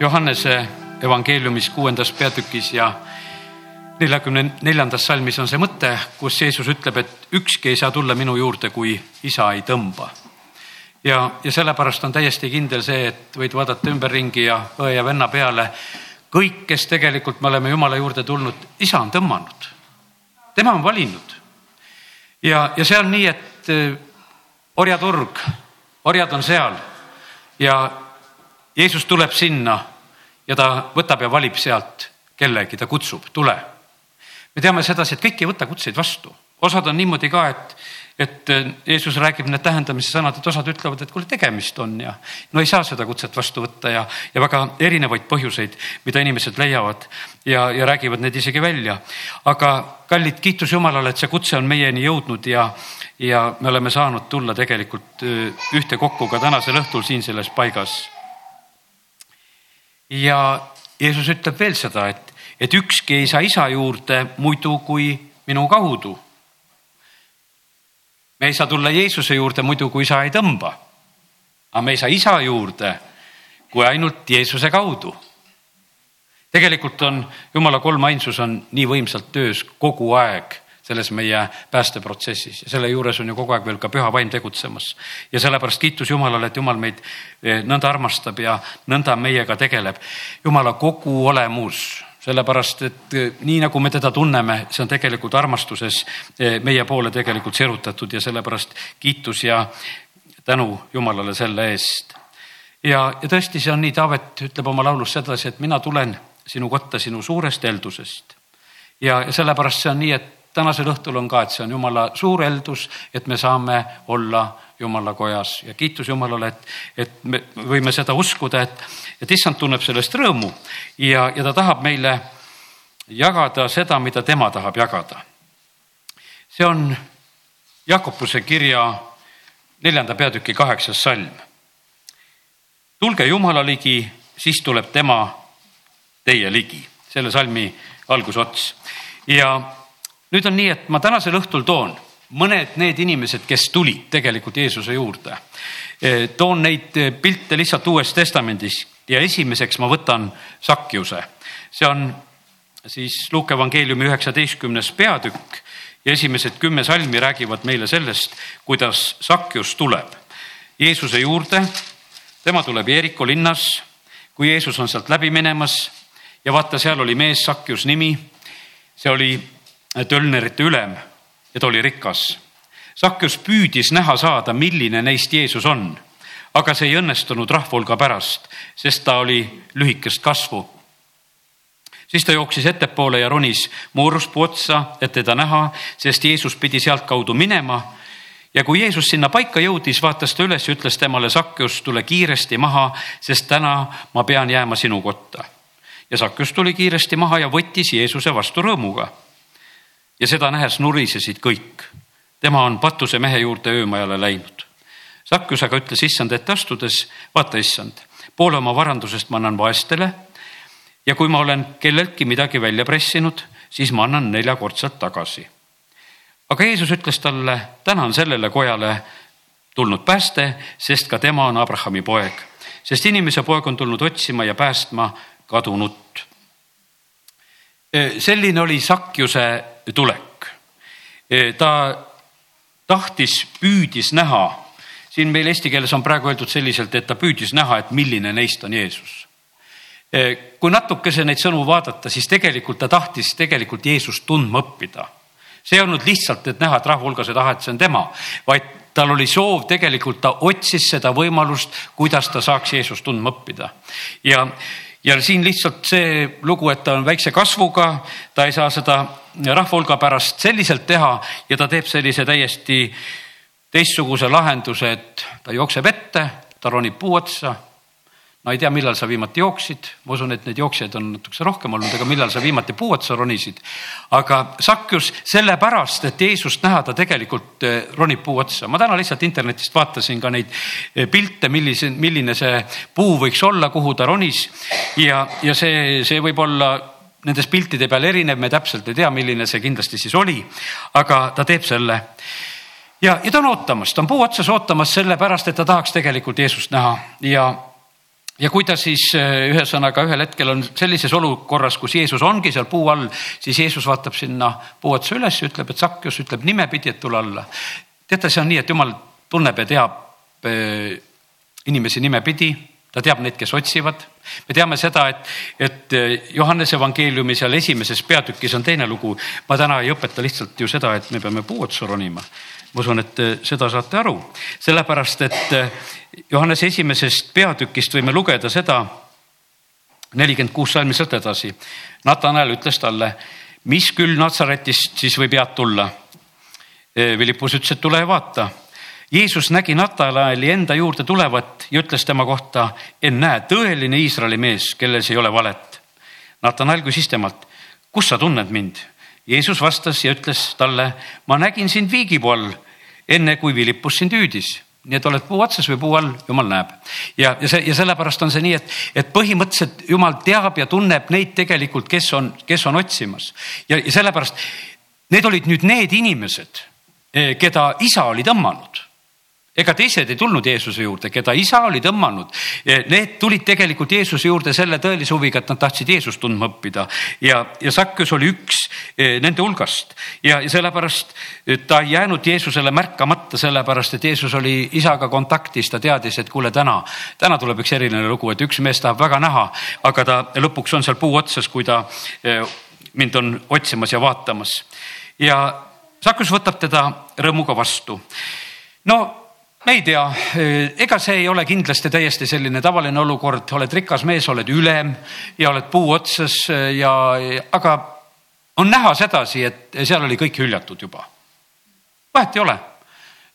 Johannese evangeeliumis kuuendas peatükis ja neljakümne neljandas salmis on see mõte, kus Jeesus ütleb, et ükski ei saa tulla minu juurde, kui isa ei tõmba. ja, ja sellepärast on täiesti kindel see, et võid vaadata ümberringi ja õe ja venna peale. kõik, kes tegelikult me oleme Jumala juurde tulnud, isa on tõmmanud. tema on valinud. ja, ja see on nii, et eh, orjaturg, orjad on seal ja Jeesus tuleb sinna ja ta võtab ja valib sealt kellegi, ta kutsub, tule. me teame sedasi, et kõik ei võta kutseid vastu, osad on niimoodi ka, et, et Jeesus räägib need tähendamise sõnad, et osad ütlevad, et kuule, tegemist on ja no ei saa seda kutset vastu võtta ja, ja väga erinevaid põhjuseid, mida inimesed leiavad ja, ja räägivad need isegi välja. aga kallid, kiitus Jumalale, et see kutse on meieni jõudnud ja, ja me oleme saanud tulla tegelikult ühtekokku ka tänasel õhtul siin selles paigas ja Jeesus ütleb veel seda, et, et ükski ei saa isa juurde muidu kui minu kaudu. me ei saa tulla Jeesuse juurde muidu, kui isa ei tõmba. aga me ei saa isa juurde, kui ainult Jeesuse kaudu. tegelikult on Jumala kolmainsus on nii võimsalt töös kogu aeg selles meie päästeprotsessis ja selle juures on ju kogu aeg veel ka püha vaim tegutsemas. ja sellepärast kiitus Jumalale, et Jumal meid eh, nõnda armastab ja nõnda meiega tegeleb. Jumala kogu olemus sellepärast, et eh, nii nagu me teda tunneme, see on tegelikult armastuses eh, meie poole tegelikult serutatud ja sellepärast kiitus ja tänu Jumalale selle eest. ja, ja tõesti, see on nii, Taavet ütleb oma laulus sedasi, et mina tulen sinu kotta sinu suurest heldusest. ja, ja sellepärast see on nii, et tänasel õhtul on ka, et see on jumala suur heldus, et me saame olla jumala kojas ja kiitus Jumalale, et, et me võime seda uskuda, et, et issand tunneb sellest rõõmu ja, ja ta tahab meile jagada seda, mida tema tahab jagada. see on Jakobuse kirja neljanda peatüki kaheksas salm. tulge Jumala ligi, siis tuleb tema teie ligi, selle salmi algusots ja nüüd on nii, et ma tänasel õhtul toon mõned need inimesed, kes tulid tegelikult Jeesuse juurde. Eh, toon neid pilte lihtsalt Uuest Testamendist ja esimeseks ma võtan Sakjuse. see on siis Luuke evangeeliumi üheksateistkümnes peatükk ja esimesed kümme salmi räägivad meile sellest, kuidas Sakjus tuleb Jeesuse juurde. tema tuleb Jeeriko linnas, kui Jeesus on sealt läbi minemas ja vaata, seal oli mees Sakjus nimi. see oli tölnerite ülem ja ta oli rikas. Sakjus püüdis näha saada, milline neist Jeesus on, aga see ei õnnestunud rahvahulga pärast, sest ta oli lühikest kasvu. siis ta jooksis ettepoole ja ronis mooruspuu otsa, et teda näha, sest Jeesus pidi sealtkaudu minema. ja kui Jeesus sinna paika jõudis, vaatas ta üles ja ütles temale, Sakjus, tule kiiresti maha, sest täna ma pean jääma sinu kotta. ja Sakjus tuli kiiresti maha ja võttis Jeesuse vastu rõõmuga ja seda nähes nurisesid kõik. tema on patuse mehe juurde öömajale läinud. Sakjus aga ütles issand ette astudes, vaata issand, poole oma varandusest ma annan vaestele ja kui ma olen kelleltki midagi välja pressinud, siis ma annan neljakordselt tagasi. aga Jeesus ütles talle, täna on sellele kojale tulnud pääste, sest ka tema on Abrahami poeg, sest inimese poeg on tulnud otsima ja päästma kadunut. selline oli Sakjuse tulek. E, ta tahtis, püüdis näha, siin meil eesti keeles on praegu öeldud selliselt, et ta püüdis näha, et milline neist on Jeesus. E, kui natukese neid sõnu vaadata, siis tegelikult ta tahtis tegelikult Jeesust tundma õppida. see ei olnud lihtsalt, et näha, et rahva hulgas ei taha, et see on tema, vaid tal oli soov, tegelikult ta otsis seda võimalust, kuidas ta saaks Jeesust tundma õppida ja ja siin lihtsalt see lugu, et ta on väikse kasvuga, ta ei saa seda rahva hulga pärast selliselt teha ja ta teeb sellise täiesti teistsuguse lahenduse, et ta jookseb ette, ta ronib puu otsa. Ma ei tea, millal sa viimati jooksid, ma usun, et neid jooksjaid on natukese rohkem olnud, aga millal sa viimati puu otsa ronisid. aga Sakjus sellepärast, et Jeesust näha, ta tegelikult eh, ronib puu otsa. ma täna lihtsalt internetist vaatasin ka neid eh, pilte, millise, milline see puu võiks olla, kuhu ta ronis ja, ja see, see võib olla nendest piltide peal erinev, me täpselt ei tea, milline see kindlasti siis oli, aga ta teeb selle. ja, ja ta on ootamas, ta on puu otsas ootamas sellepärast, et ta tahaks tegelikult Jeesust näha ja, ja kui ta siis ühesõnaga ühel hetkel on sellises olukorras, kus Jeesus ongi seal puu all, siis Jeesus vaatab sinna puu otsa üles ja ütleb, et Sakjus ütleb nimepidi, et tule alla. teate, see on nii, et jumal tunneb ja teab inimesi nimepidi ta teab neid, kes otsivad. me teame seda, et, et Johannese evangeeliumi seal esimeses peatükis on teine lugu. ma täna ei õpeta lihtsalt ju seda, et me peame puu otsa ronima. Ma usun, et seda saate aru, sellepärast et Johannese esimesest peatükist võime lugeda seda, nelikümmend kuus salmi sealt edasi. Natanel ütles talle, mis küll Natsaretist siis võib head tulla. Philippus ütles, et tule ja vaata Jeesus nägi Natanaeli enda juurde tulevat ja ütles tema kohta, ennäe, tõeline Iisraeli mees, kelles ei ole valet. Natanael küsis temalt, kus sa tunned mind? Jeesus vastas ja ütles talle, ma nägin sind viigipuu all, enne kui Philippus sind hüüdis. Nii et oled puu otsas või puu all, jumal näeb. ja, ja see ja sellepärast on see nii, et, et põhimõtteliselt jumal teab ja tunneb neid tegelikult, kes on, kes on otsimas. Ja, ja sellepärast need olid nüüd need inimesed, eh, keda isa oli tõmmanud ega teised ei tulnud Jeesuse juurde, keda isa oli tõmmanud. Need tulid tegelikult Jeesuse juurde selle tõelise huviga, et nad tahtsid Jeesust tundma õppida ja, ja Sakjus oli üks e, nende hulgast ja, sellepärast ta ei jäänud Jeesusele märkamata, sellepärast et Jeesus oli isaga kontaktis, ta teadis, et kuule, täna, täna tuleb üks eriline lugu, et üks mees tahab väga näha, aga ta lõpuks on seal puu otsas, kui ta e, mind on otsimas ja vaatamas ja Sakjus võtab teda rõõmuga vastu. no me ei tea, ega see ei ole kindlasti täiesti selline tavaline olukord, oled rikas mees, oled ülem ja oled puu otsas ja, aga on näha sedasi, et seal oli kõik hüljatud juba. vahet ei ole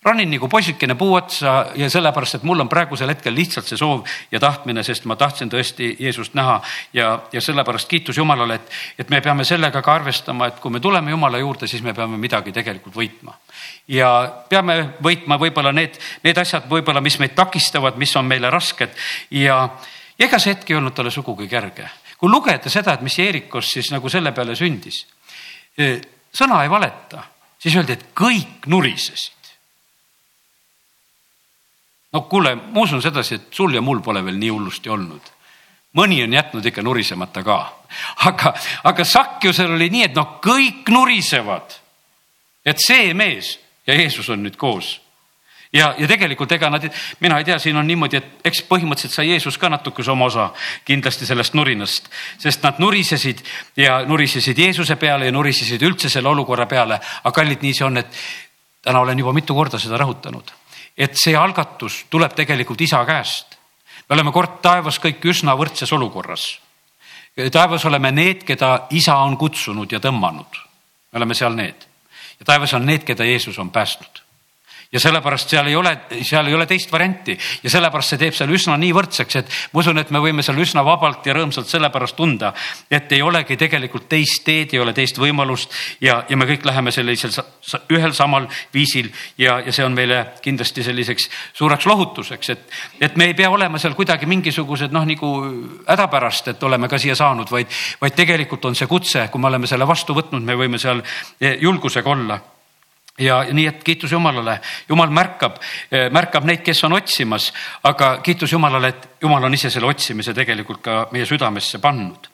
ronin nagu poisikene puu otsa ja sellepärast, et mul on praegusel hetkel lihtsalt see soov ja tahtmine, sest ma tahtsin tõesti Jeesust näha ja, ja sellepärast kiitus Jumalale, et, et me peame sellega ka arvestama, et kui me tuleme Jumala juurde, siis me peame midagi tegelikult võitma. ja peame võitma võib-olla need, need asjad võib-olla, mis meid takistavad, mis on meile rasked ja, ja ega see hetk ei olnud talle sugugi kerge. kui lugeda seda, et mis Jeerikos siis nagu selle peale sündis, sõna ei valeta, siis öeldi, et kõik nurisesid no kuule, ma usun sedasi, et sul ja mul pole veel nii hullusti olnud. mõni on jätnud ikka nurisemata ka, aga, aga Sakjusel oli nii, et noh, kõik nurisevad. et see mees ja Jeesus on nüüd koos ja, ja tegelikult ega nad, mina ei tea, siin on niimoodi, et eks põhimõtteliselt sai Jeesus ka natukese oma osa kindlasti sellest nurinast, sest nad nurisesid ja nurisesid Jeesuse peale ja nurisesid üldse selle olukorra peale. aga kallid, nii see on, et täna olen juba mitu korda seda rõhutanud et see algatus tuleb tegelikult isa käest. me oleme kord taevas kõik üsna võrdses olukorras. taevas oleme need, keda isa on kutsunud ja tõmmanud. me oleme seal need ja taevas on need, keda Jeesus on päästnud ja sellepärast seal ei ole, seal ei ole teist varianti. Ja sellepärast see teeb seal üsna nii võrdseks, et ma usun, et me võime seal üsna vabalt ja rõõmsalt sellepärast tunda, et ei olegi tegelikult teist teed, ei ole teist võimalust ja, ja me kõik läheme sellisel ühel samal viisil ja, ja see on meile kindlasti selliseks suureks lohutuseks, et, et me ei pea olema seal kuidagi mingisugused noh, nagu hädapärast, et oleme ka siia saanud, vaid, vaid tegelikult on see kutse, kui me oleme selle vastu võtnud, me võime seal julgusega olla ja nii, et kiitus Jumalale, Jumal märkab, eh, märkab neid, kes on otsimas, aga kiitus Jumalale, et Jumal on ise selle otsimise tegelikult ka meie südamesse pannud.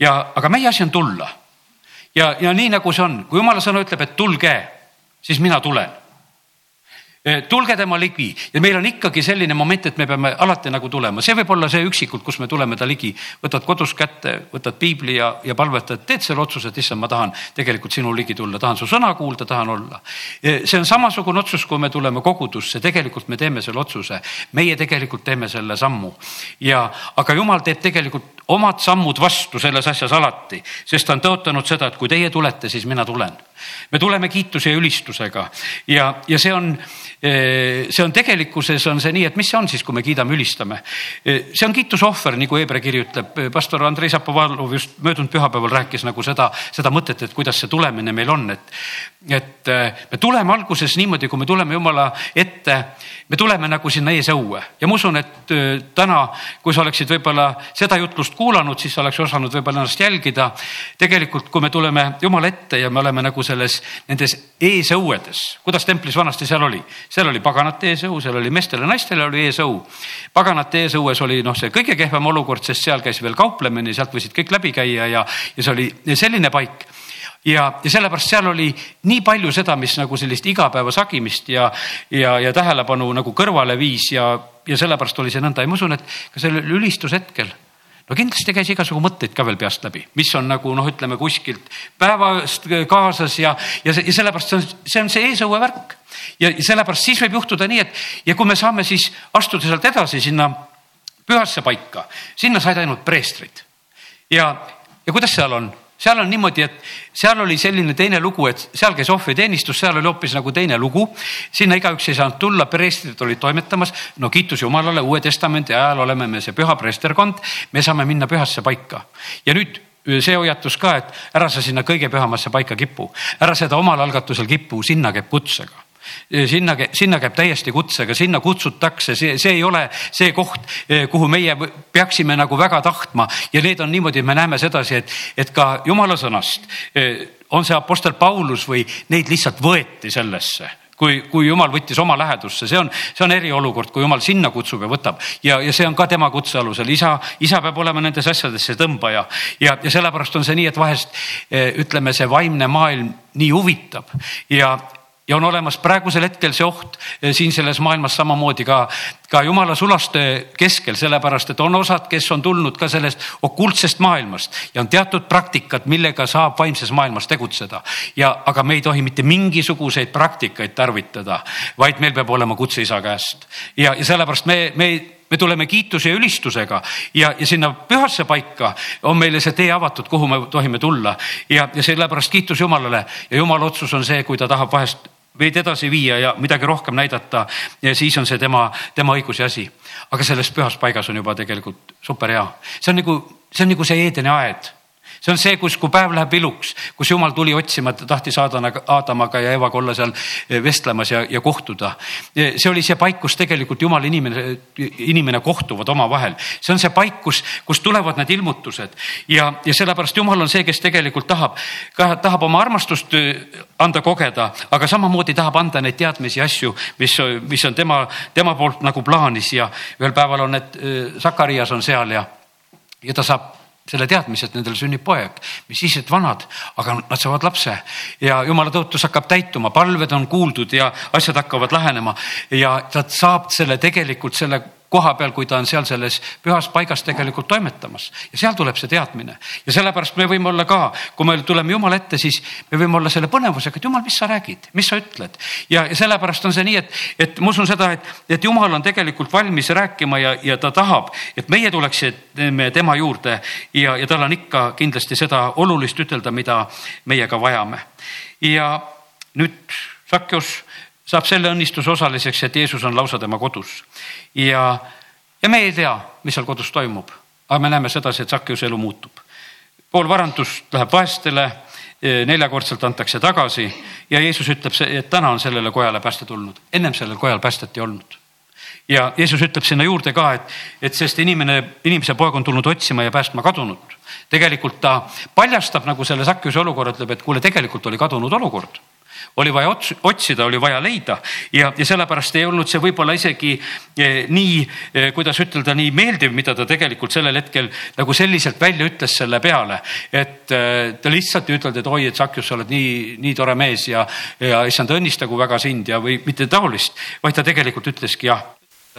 ja, aga meie asi on tulla. ja, ja nii nagu see on, kui Jumala sõna ütleb, et tulge, siis mina tulen tulge tema ligi. Ja meil on ikkagi selline moment, et me peame alati nagu tulema, see võib olla see üksikult, kus me tuleme ta ligi, võtad kodus kätte, võtad piibli ja, ja palvetad, teed selle otsuse, et issand, ma tahan tegelikult sinu ligi tulla, tahan su sõna kuulda, tahan olla. Eh, see on samasugune otsus, kui me tuleme kogudusse, tegelikult me teeme selle otsuse, meie tegelikult teeme selle sammu. Ja, aga jumal teeb tegelikult omad sammud vastu selles asjas alati, sest ta on tõotanud seda, et kui teie tulete, siis mina tulen. Me tuleme kiituse ja ülistusega ja, ja see on see on tegelikkuses on see nii, et mis see on siis, kui me kiidame, ülistame. see on kiitusohver, nagu Hebra kiri ütleb. pastor Andrei Zapovalov just möödunud pühapäeval rääkis nagu seda, seda mõtet, et kuidas see tulemine meil on, et, et me tuleme alguses niimoodi, kui me tuleme Jumala ette, me tuleme nagu sinna eesõue ja ma usun, et täna, kui sa oleksid võib-olla seda jutlust kuulanud, siis sa oleks osanud võib-olla ennast jälgida. tegelikult, kui me tuleme Jumala ette ja me oleme nagu selles, nendes eesõuedes, kuidas templis vanasti seal oli, seal oli paganate eesõu, seal oli meestele-naistele oli eesõu. paganate eesõues oli noh, see kõige kehvem olukord, sest seal käis veel kauplemine, sealt võisid kõik läbi käia ja, ja see oli selline paik ja, ja sellepärast seal oli nii palju seda, mis nagu sellist igapäevasagimist ja, ja, ja tähelepanu nagu kõrvale viis ja, ja sellepärast oli see nõnda ja ma usun, et ka sellel ülistushetkel no kindlasti käis igasugu mõtteid ka veel peast läbi, mis on nagu noh, ütleme kuskilt päevast kaasas ja, ja, ja sellepärast see on, see on see eesõue värk. ja sellepärast siis võib juhtuda nii, et ja kui me saame siis astuda sealt edasi sinna pühasse paika, sinna said ainult preestrid. ja, ja kuidas seal on? Seal on niimoodi, et seal oli selline teine lugu, et seal käis ohvriteenistus, seal oli hoopis nagu teine lugu. sinna igaüks ei saanud tulla, preestrid olid toimetamas. no kiitus Jumalale, Uue Testamendi ajal oleme me see püha preesterkond, me saame minna pühasse paika ja nüüd see hoiatus ka, et ära sa sinna kõige pühamasse paika kipu, ära seda omal algatusel kipu, sinna käib kutsega sinna, sinna käib täiesti kutsega, sinna kutsutakse, see, see ei ole see koht, eh, kuhu meie peaksime nagu väga tahtma. Ja need on niimoodi, me näeme sedasi, et, et ka jumala sõnast eh, on see Apostel Paulus või neid lihtsalt võeti sellesse. Kui, kui jumal võttis oma lähedusse, see on, see on eriolukord, kui jumal sinna kutsub ja võtab. Ja, ja see on ka tema kutse alusel, isa, isa peab olema nendes asjades see tõmbaja. Ja, ja sellepärast on see nii, et vahest ütleme, see vaimne maailm nii huvitab. Ja, ja on olemas praegusel hetkel see oht eh, siin selles maailmas samamoodi ka, ka jumala sulaste keskel, sellepärast et on osad, kes on tulnud ka sellest okultsest maailmast ja on teatud praktikad, millega saab vaimses maailmas tegutseda. ja, aga me ei tohi mitte mingisuguseid praktikaid tarvitada, vaid meil peab olema kutse isa käest. Ja, ja sellepärast me, me me tuleme kiituse ja ülistusega ja, ja sinna pühasse paika on meile see tee avatud, kuhu me tohime tulla. Ja, ja sellepärast kiitus Jumalale. Ja Jumala otsus on see, kui ta tahab vahest veid edasi viia ja midagi rohkem näidata siis on see tema, tema õigus ja asi. aga selles pühas paigas on juba tegelikult super hea, see on nagu, see on nagu see Eedeni aed see on see, kus, kui päev läheb iluks, kus jumal tuli otsima, ta tahtis Aadanaga, Aadamaga ja Evaga olla seal eh, vestlemas ja, ja kohtuda. see oli see paik, kus tegelikult jumal inimene, inimene kohtuvad omavahel. see on see paik, kus, kus tulevad need ilmutused ja, ja sellepärast jumal on see, kes tegelikult tahab, tahab oma armastust eh, anda kogeda, aga samamoodi tahab anda neid teadmisi, asju, mis, mis on tema, tema poolt nagu plaanis ja ühel päeval on need, Sakarias on seal ja, ja ta saab selle teadmise, et nendel sünnib poeg, mis siis, et vanad, aga nad saavad lapse. Ja jumala tõotus hakkab täituma, palved on kuuldud ja asjad hakkavad lähenema. Ja ta saab selle tegelikult selle koha peal, kui ta on seal selles pühas paigas tegelikult toimetamas. Ja seal tuleb see teadmine. Ja sellepärast me võime olla ka, kui me tuleme Jumala ette, siis me võime olla selle põnevusega, et Jumal, mis sa räägid, mis sa ütled? Ja, ja sellepärast on see nii, et, et ma usun seda, et, et Jumal on tegelikult valmis rääkima ja, ja ta tahab, et meie tuleksime tema juurde. Ja, ja tal on ikka kindlasti seda olulist ütelda, mida meie ka vajame. ja nüüd Sakjus saab selle õnnistuse osaliseks, et Jeesus on lausa tema kodus. ja, ja me ei tea, mis seal kodus toimub, aga me näeme sedasi, et Sakkeuse elu muutub. pool varandust läheb vaestele, neljakordselt antakse tagasi ja Jeesus ütleb, et täna on sellele kojale pääste tulnud, ennem sellel kojal päästet ei olnud ja Jeesus ütleb sinna juurde ka, et, et sest inimene, inimese poeg on tulnud otsima ja päästma kadunut. tegelikult ta paljastab nagu selle Sakkeuse olukorra, ütleb, et kuule, tegelikult oli kadunud olukord oli vaja otsida, oli vaja leida. Ja, ja sellepärast ei olnud see võib-olla isegi eh, nii, eh, kuidas ütelda, nii meeldiv, mida ta tegelikult sellel hetkel nagu selliselt välja ütles selle peale. et eh, ta lihtsalt ei ütelnud, et oi, et Sakjus, sa oled nii, nii tore mees ja, ja issand õnnistagu väga sind ja, või mitte taolist, vaid ta tegelikult ütleski jah,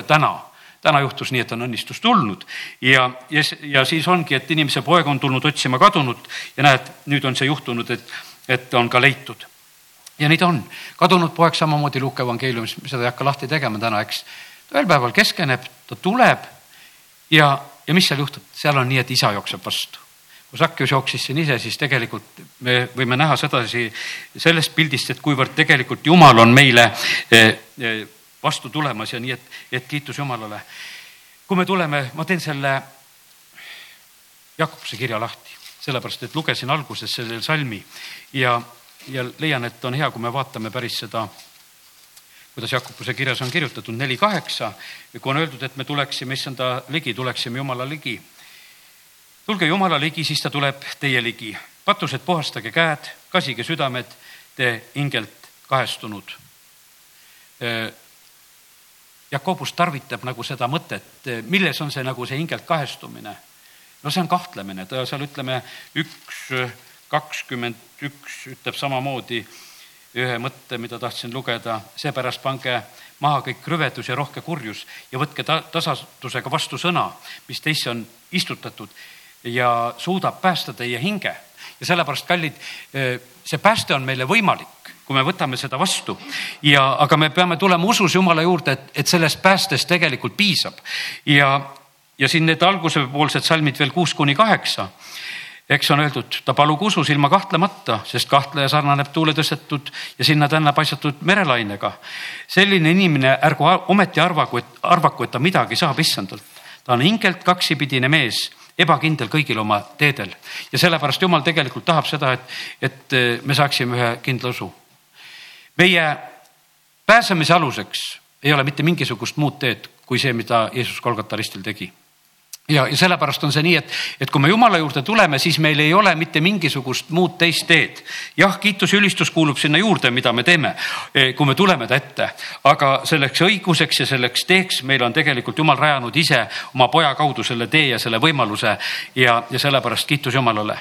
täna täna juhtus nii, et on õnnistus tulnud. Ja, ja, ja siis ongi, et inimese poeg on tulnud otsima kadunut ja näed, nüüd on see juhtunud, et, et on ka leitud ja ta on. kadunud poeg samamoodi Luuke evangeeliumis, seda ei hakka lahti tegema täna, eks. ühel päeval keskeneb, ta tuleb ja, ja mis seal juhtub, seal on nii, et isa jookseb vastu. kui Sakjus jooksis siin ise, siis tegelikult me võime näha sedasi sellest pildist, et kuivõrd tegelikult Jumal on meile eh, eh, vastu tulemas ja nii, et, et kiitus Jumalale. kui me tuleme, ma teen selle Jakobuse kirja lahti, sellepärast et lugesin alguses selle salmi ja ja leian, et on hea, kui me vaatame päris seda, kuidas Jakobuse kirjas on kirjutatud, neli kaheksa, kui on öeldud, et me tuleksime issanda ligi, tuleksime Jumala ligi. tulge Jumala ligi, siis ta tuleb teie ligi. patused puhastage käed, kasige südamed, te ingelt kahestunud. Jakobus tarvitab nagu seda mõtet, milles on see nagu see ingelt kahestumine. no see on kahtlemine, ta seal ütleme üks kakskümmend üks ütleb samamoodi ühe mõtte, mida tahtsin lugeda, seepärast pange maha kõik rüvedus ja rohke kurjus ja võtke ta-, tasatusega vastu sõna, mis teisse on istutatud ja suudab päästa teie hinge. ja sellepärast, kallid, see pääste on meile võimalik, kui me võtame seda vastu ja, aga me peame tulema usus Jumala juurde, et, et sellest päästest tegelikult piisab. ja, ja siin need algusepoolsed salmid veel kuus kuni kaheksa eks on öeldud, ta palugu usus ilma kahtlemata, sest kahtleja sarnaneb tuule tõstetud ja sinna-tänna paisatud merelainega. selline inimene ärgu ometi arvagu, et arvaku, et ta midagi saab issandalt. ta on hingelt kaksipidine mees, ebakindel kõigil oma teedel ja sellepärast jumal tegelikult tahab seda, et, et eh, me saaksime ühe kindla usu. meie pääsemise aluseks ei ole mitte mingisugust muud teed kui see, mida Jeesus Kolgata ristil tegi ja, ja sellepärast on see nii, et, et kui me Jumala juurde tuleme, siis meil ei ole mitte mingisugust muud teist teed. jah, kiitus ja ülistus kuulub sinna juurde, mida me teeme, eh, kui me tuleme ta ette, aga selleks õiguseks ja selleks teeks meil on tegelikult Jumal rajanud ise oma poja kaudu selle tee ja selle võimaluse ja, ja sellepärast kiitus Jumalale.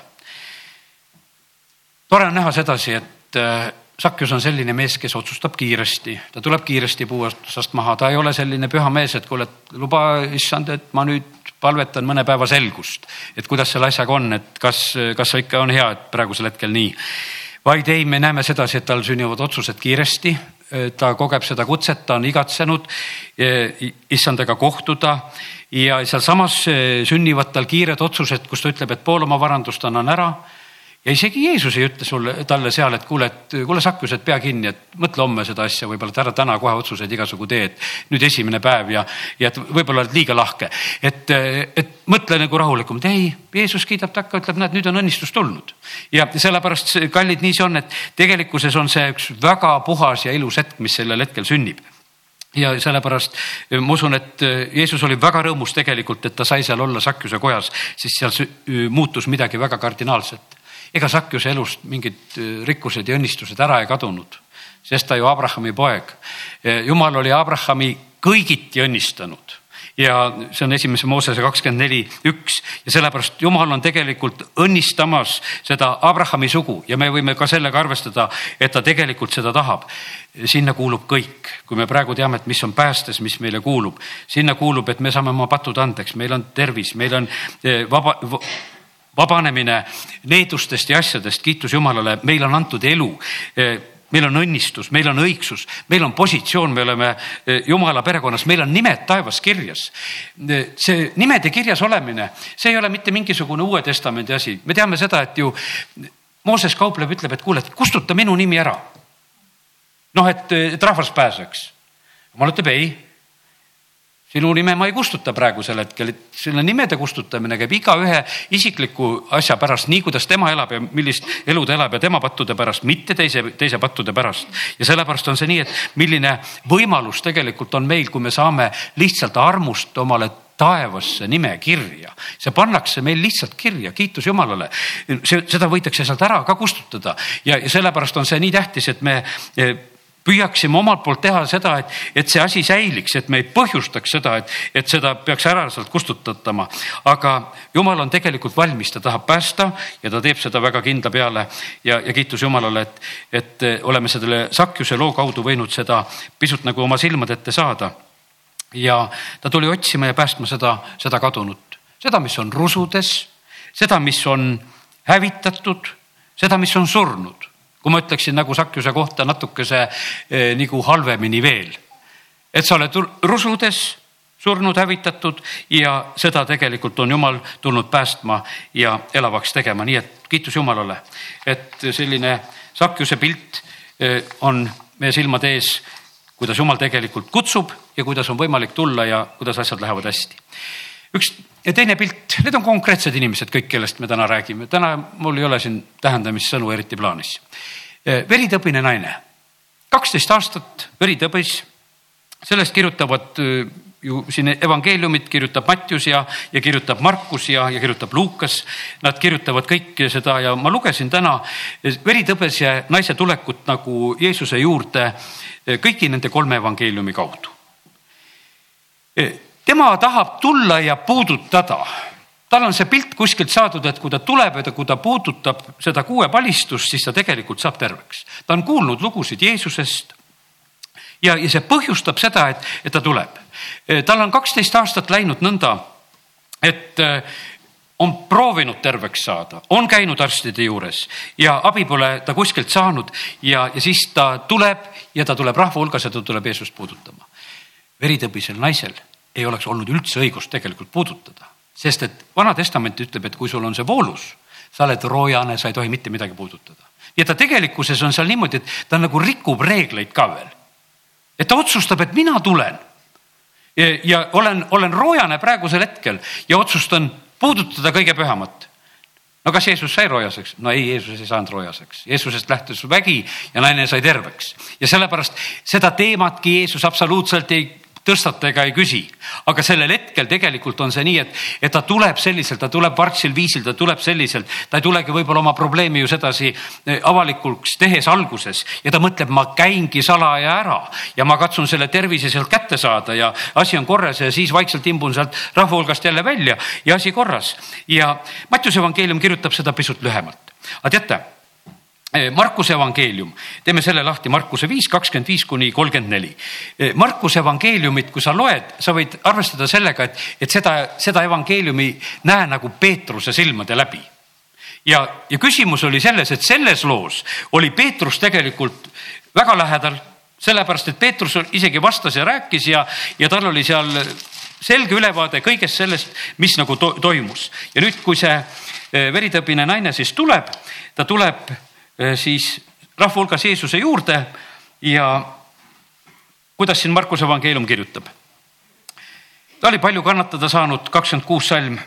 tore on näha sedasi, et eh, Sakjus on selline mees, kes otsustab kiiresti, ta tuleb kiiresti puu otsast maha, ta ei ole selline püha mees, et kuule, luba issand, et ma nüüd palvetan mõne päeva selgust, et kuidas selle asjaga on, et kas, kas see ikka on hea, et praegusel hetkel nii. vaid ei, me näeme sedasi, et tal sünnivad otsused kiiresti, ta kogeb seda kutset, ta on igatsenud issandaga kohtuda. Ja sealsamas sünnivad tal kiired otsused, kus ta ütleb, et pool oma varandust annan ära ja isegi Jeesus ei ütle sulle, talle seal, et kuule, et kuule Sakjus, et pea kinni, et mõtle homme seda asja, võib-olla et ära täna kohe otsuseid igasugu tee, et nüüd esimene päev ja, ja et võib-olla oled liiga lahke. et, et mõtle nagu rahulikumalt, ei, Jeesus kiidab takka, ütleb, näed, nüüd on õnnistus tulnud. ja sellepärast, kallid, nii see on, et tegelikkuses on see üks väga puhas ja ilus hetk, mis sellel hetkel sünnib ja sellepärast ma usun, et Jeesus oli väga rõõmus tegelikult, et ta sai seal olla Sakjuse kojas, sest seal muutus midagi väga kardinaalset ega Sakjuse elust mingid äh, rikkused ja õnnistused ära ei kadunud, sest ta ju Abrahami poeg. Äh, jumal oli Abrahami kõigiti õnnistanud. Ja see on esimese Moosese kakskümmend neli üks. Ja sellepärast Jumal on tegelikult õnnistamas seda Abrahami sugu. Ja me võime ka sellega arvestada, et ta tegelikult seda tahab. sinna kuulub kõik, kui me praegu teame, et mis on päästes, mis meile kuulub, sinna kuulub, et me saame oma patud andeks, meil on tervis, meil on äh, vaba vabanemine needustest ja asjadest, kiitus Jumalale, meil on antud elu meil on õnnistus, meil on õigsus, meil on positsioon, me oleme e, Jumala perekonnas, meil on nimed taevas kirjas. E, see nimede kirjas olemine, see ei ole mitte mingisugune Uue Testamendi asi, me teame seda, et ju Mooses kaupleb, ütleb, et kuule, kustuta minu nimi ära. noh, et, et rahvas pääseks. jumal ütleb ei sinu nime ma ei kustuta praegusel hetkel, et selle nimede kustutamine käib igaühe isikliku asja pärast, nii kuidas tema elab ja millist elu ta elab ja tema pattude pärast, mitte teise, teise pattude pärast. ja sellepärast on see nii, et milline võimalus tegelikult on meil, kui me saame lihtsalt armust omale taevasse nimekirja, see pannakse meil lihtsalt kirja, kiitus Jumalale. see, seda võidakse sealt ära ka kustutada ja, ja sellepärast on see nii tähtis, et me püüaksime omalt poolt teha seda, et, et see asi säiliks, et me ei põhjustaks seda, et, et seda peaks ära sealt kustutatama. aga jumal on tegelikult valmis, ta tahab päästa ja ta teeb seda väga kindla peale ja, ja kiitus Jumalale, et, et oleme selle Sakjuse loo kaudu võinud seda pisut nagu oma silmade ette saada. ja ta tuli otsima ja päästma seda, seda kadunut, seda, mis on rusudes, seda, mis on hävitatud, seda, mis on surnud kui ma ütleksin nagu Sakjuse kohta natukese eh, nagu halvemini veel. et sa oled rusudes surnud, hävitatud ja seda tegelikult on Jumal tulnud päästma ja elavaks tegema, nii et kiitus Jumalale, et selline Sakjuse pilt eh, on meie silmade ees, kuidas Jumal tegelikult kutsub ja kuidas on võimalik tulla ja kuidas asjad lähevad hästi. üks ja teine pilt, need on konkreetsed inimesed kõik, kellest me täna räägime. täna mul ei ole siin tähendamissõnu eriti plaanis. Eh, veritõbine naine, kaksteist aastat veritõbis, sellest kirjutavad eh, ju siin evangeeliumit kirjutab Mattius ja, ja kirjutab Markus ja, ja kirjutab Luukas. Nad kirjutavad kõike seda ja ma lugesin täna veritõbese naise tulekut nagu Jeesuse juurde kõigi nende kolme evangeeliumi kaudu. Tema tahab tulla ja puudutada tal on see pilt kuskilt saadud, et kui ta tuleb ja kui ta puudutab seda kuuepalistust, siis ta tegelikult saab terveks. ta on kuulnud lugusid Jeesusest. ja, ja see põhjustab seda, et, et ta tuleb. tal on kaksteist aastat läinud nõnda, et äh, on proovinud terveks saada, on käinud arstide juures ja abi pole ta kuskilt saanud ja, ja siis ta tuleb ja ta tuleb rahva hulgas ja ta tuleb Jeesust puudutama. veritõbisel naisel ei oleks olnud üldse õigust tegelikult puudutada sest et Vana Testament ütleb, et kui sul on see voolus, sa oled roojane, sa ei tohi mitte midagi puudutada. ja ta tegelikkuses on seal niimoodi, et ta nagu rikub reegleid ka veel. et ta otsustab, et mina tulen ja, ja olen, olen roojane praegusel hetkel ja otsustan puudutada kõige pühamat no kas Jeesus sai roojaseks? no ei, Jeesus ei saanud roojaseks. Jeesusest lähtus vägi ja naine sai terveks ja sellepärast seda teematki Jeesus absoluutselt ei tõstata ega ei küsi. aga sellel hetkel tegelikult on see nii, et, et ta tuleb selliselt, ta tuleb vargsil viisil, ta tuleb selliselt, ta ei tulegi võib-olla oma probleemi ju sedasi eh, avalikuks tehes alguses ja ta mõtleb, ma käingi salaja ära ja ma katsun selle tervise sealt kätte saada ja asi on korras ja siis vaikselt imbun sealt rahva hulgast jälle välja ja asi korras. ja Mattiuse evangeelium kirjutab seda pisut lühemalt. aga teate Markuse evangeelium, teeme selle lahti, Markuse viis, kakskümmend viis kuni kolmkümmend neli. Eh, Markuse evangeeliumit, kui sa loed, sa võid arvestada sellega, et, et seda, seda evangeeliumi näe nagu Peetruse silmade läbi. ja, ja küsimus oli selles, et selles loos oli Peetrus tegelikult väga lähedal, sellepärast et Peetrus isegi vastas ja rääkis ja, ja tal oli seal selge ülevaade kõigest sellest, mis nagu to toimus. ja nüüd, kui see eh, veritõbine naine siis tuleb, ta tuleb siis rahva hulgas Jeesuse juurde ja kuidas siin Markuse evangeelium kirjutab. ta oli palju kannatada saanud, kakskümmend kuus salm,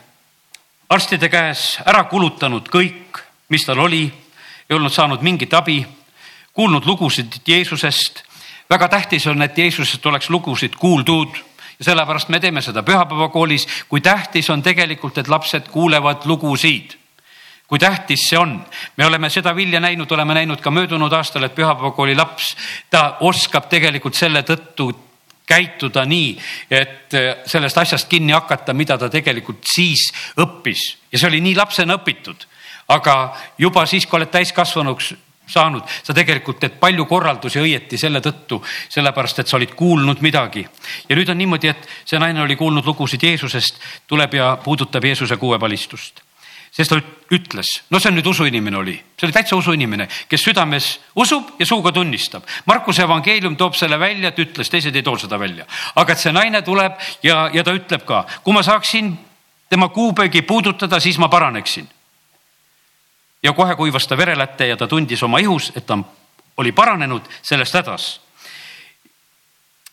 arstide käes ära kulutanud kõik, mis tal oli, ei olnud saanud mingit abi, kuulnud lugusid Jeesusest. väga tähtis on, et Jeesusest oleks lugusid kuuldud ja sellepärast me teeme seda pühapäevakoolis, kui tähtis on tegelikult, et lapsed kuulevad lugusid kui tähtis see on. me oleme seda vilja näinud, oleme näinud ka möödunud aastal, et pühapäevakooli laps, ta oskab tegelikult selle tõttu käituda nii, et äh, sellest asjast kinni hakata, mida ta tegelikult siis õppis ja see oli nii lapsena õpitud. aga juba siis, kui oled täiskasvanuks saanud, sa tegelikult teed palju korraldusi õieti selle tõttu, sellepärast et sa olid kuulnud midagi. ja nüüd on niimoodi, et see naine oli kuulnud lugusid Jeesusest, tuleb ja puudutab Jeesuse kuuepalistust sest ta ütles, no see on nüüd usuinimene oli, see oli täitsa usuinimene, kes südames usub ja suuga tunnistab. Markuse evangeelium toob selle välja, et ütles, teised ei too seda välja. aga et see naine tuleb ja, ja ta ütleb ka, kui ma saaksin tema kuupöögi puudutada, siis ma paraneksin. ja kohe kuivas ta verelätte ja ta tundis oma ihus, et ta oli paranenud sellest hädas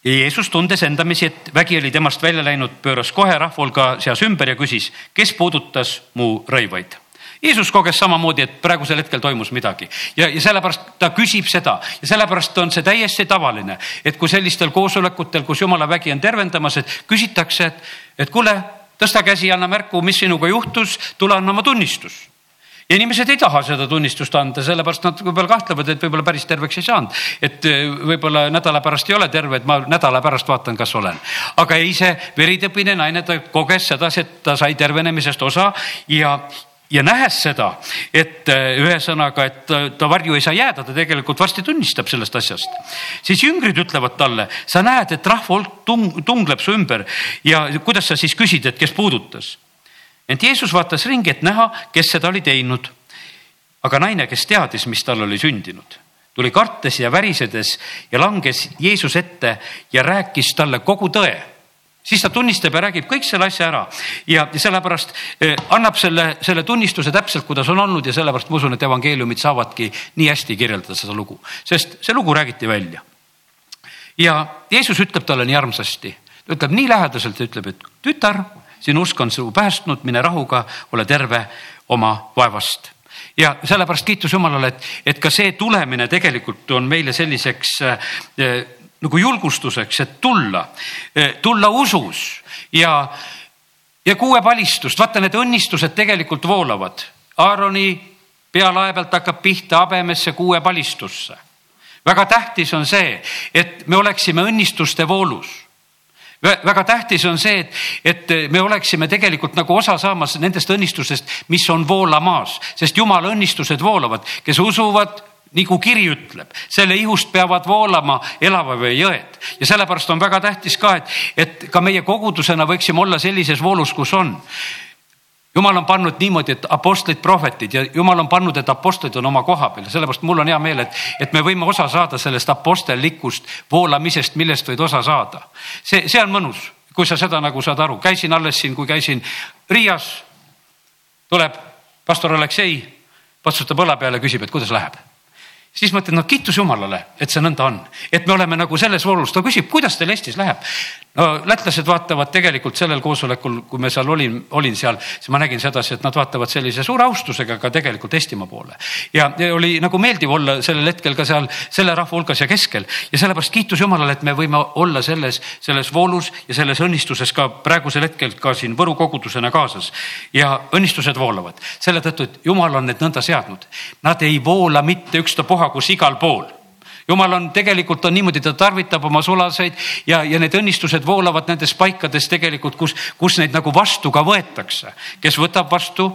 Jeesus tundes endamisi, et vägi oli temast välja läinud, pööras kohe rahva hulga seas ümber ja küsis, kes puudutas mu rõivaid. Jeesus koges samamoodi, et praegusel hetkel toimus midagi. Ja, ja sellepärast ta küsib seda. Ja sellepärast on see täiesti tavaline, et kui sellistel koosolekutel, kus jumala vägi on tervendamas, et küsitakse, et, et kuule, tõsta käsi, anna märku, mis sinuga juhtus, tule anna oma tunnistus ja inimesed ei taha seda tunnistust anda, sellepärast nad võib-olla kahtlevad, et võib-olla päris terveks ei saanud. et eh, võib-olla nädala pärast ei ole terve, et ma nädala pärast vaatan, kas olen. aga ei, see veritõbine naine, ta koges sedasi, et ta sai tervenemisest osa ja, ja nähes seda, et eh, ühesõnaga, et ta varju ei saa jääda, ta tegelikult varsti tunnistab sellest asjast. siis jüngrid ütlevad talle, sa näed, et rahva hulk tung, tungleb su ümber ja kuidas sa siis küsid, et kes puudutas ent Jeesus vaatas ringi, et näha, kes seda oli teinud. aga naine, kes teadis, mis tal oli sündinud, tuli kartes ja värisedes ja langes Jeesuse ette ja rääkis talle kogu tõe siis ta tunnistab ja räägib kõik selle asja ära ja, sellepärast eh, annab selle, selle tunnistuse täpselt, kuidas on olnud ja sellepärast ma usun, et evangeeliumid saavadki nii hästi kirjeldada seda lugu, sest see lugu räägiti välja. ja Jeesus ütleb talle nii armsasti, ütleb nii lähedaselt, ütleb, et tütar sinu usk on su päästnud, mine rahuga, ole terve oma vaevast ja sellepärast kiitus Jumalale, et, et ka see tulemine tegelikult on meile selliseks äh, nagu julgustuseks, et tulla, tulla usus ja, ja kuuepalistust, vaata need õnnistused tegelikult voolavad. Aaroni pealae pealt hakkab pihta habemesse kuuepalistusse. väga tähtis on see, et me oleksime õnnistuste voolus väga tähtis on see, et, et me oleksime tegelikult nagu osa saamas nendest õnnistustest, mis on voolamas, sest jumala õnnistused voolavad, kes usuvad, nagu kiri ütleb, selle ihust peavad voolama elava vee jõed. Ja sellepärast on väga tähtis ka, et, et ka meie kogudusena võiksime olla sellises voolus, kus on jumal on pannud niimoodi, et apostlid, prohvetid ja jumal on pannud, et apostlid on oma koha peal ja sellepärast mul on hea meel, et, et me võime osa saada sellest apostellikust voolamisest, millest võid osa saada. see, see on mõnus, kui sa seda nagu saad aru, käisin alles siin, kui käisin Riias. tuleb pastor Aleksei, patsutab õla peale, küsib, et kuidas läheb siis ma ütlen, no kiitus Jumalale, et see nõnda on, et me oleme nagu selles voolus, ta küsib, kuidas teil Eestis läheb. no lätlased vaatavad tegelikult sellel koosolekul, kui me seal olin, olin seal, siis ma nägin sedasi, et nad vaatavad sellise suure austusega ka tegelikult Eestimaa poole. ja, ja oli nagu meeldiv olla sellel hetkel ka seal selle rahva hulgas ja keskel ja sellepärast kiitus Jumalale, et me võime olla selles, selles voolus ja selles õnnistuses ka praegusel hetkel ka siin Võru kogudusena kaasas. ja õnnistused voolavad selle tõttu, et Jumal on need nõnda seadnud. Nad ei voola mitte ükstapuha kus igal pool. Jumal on tegelikult on niimoodi, ta tarvitab oma sulaseid ja, ja need õnnistused voolavad nendes paikades tegelikult, kus, kus neid nagu vastu ka võetakse. kes võtab vastu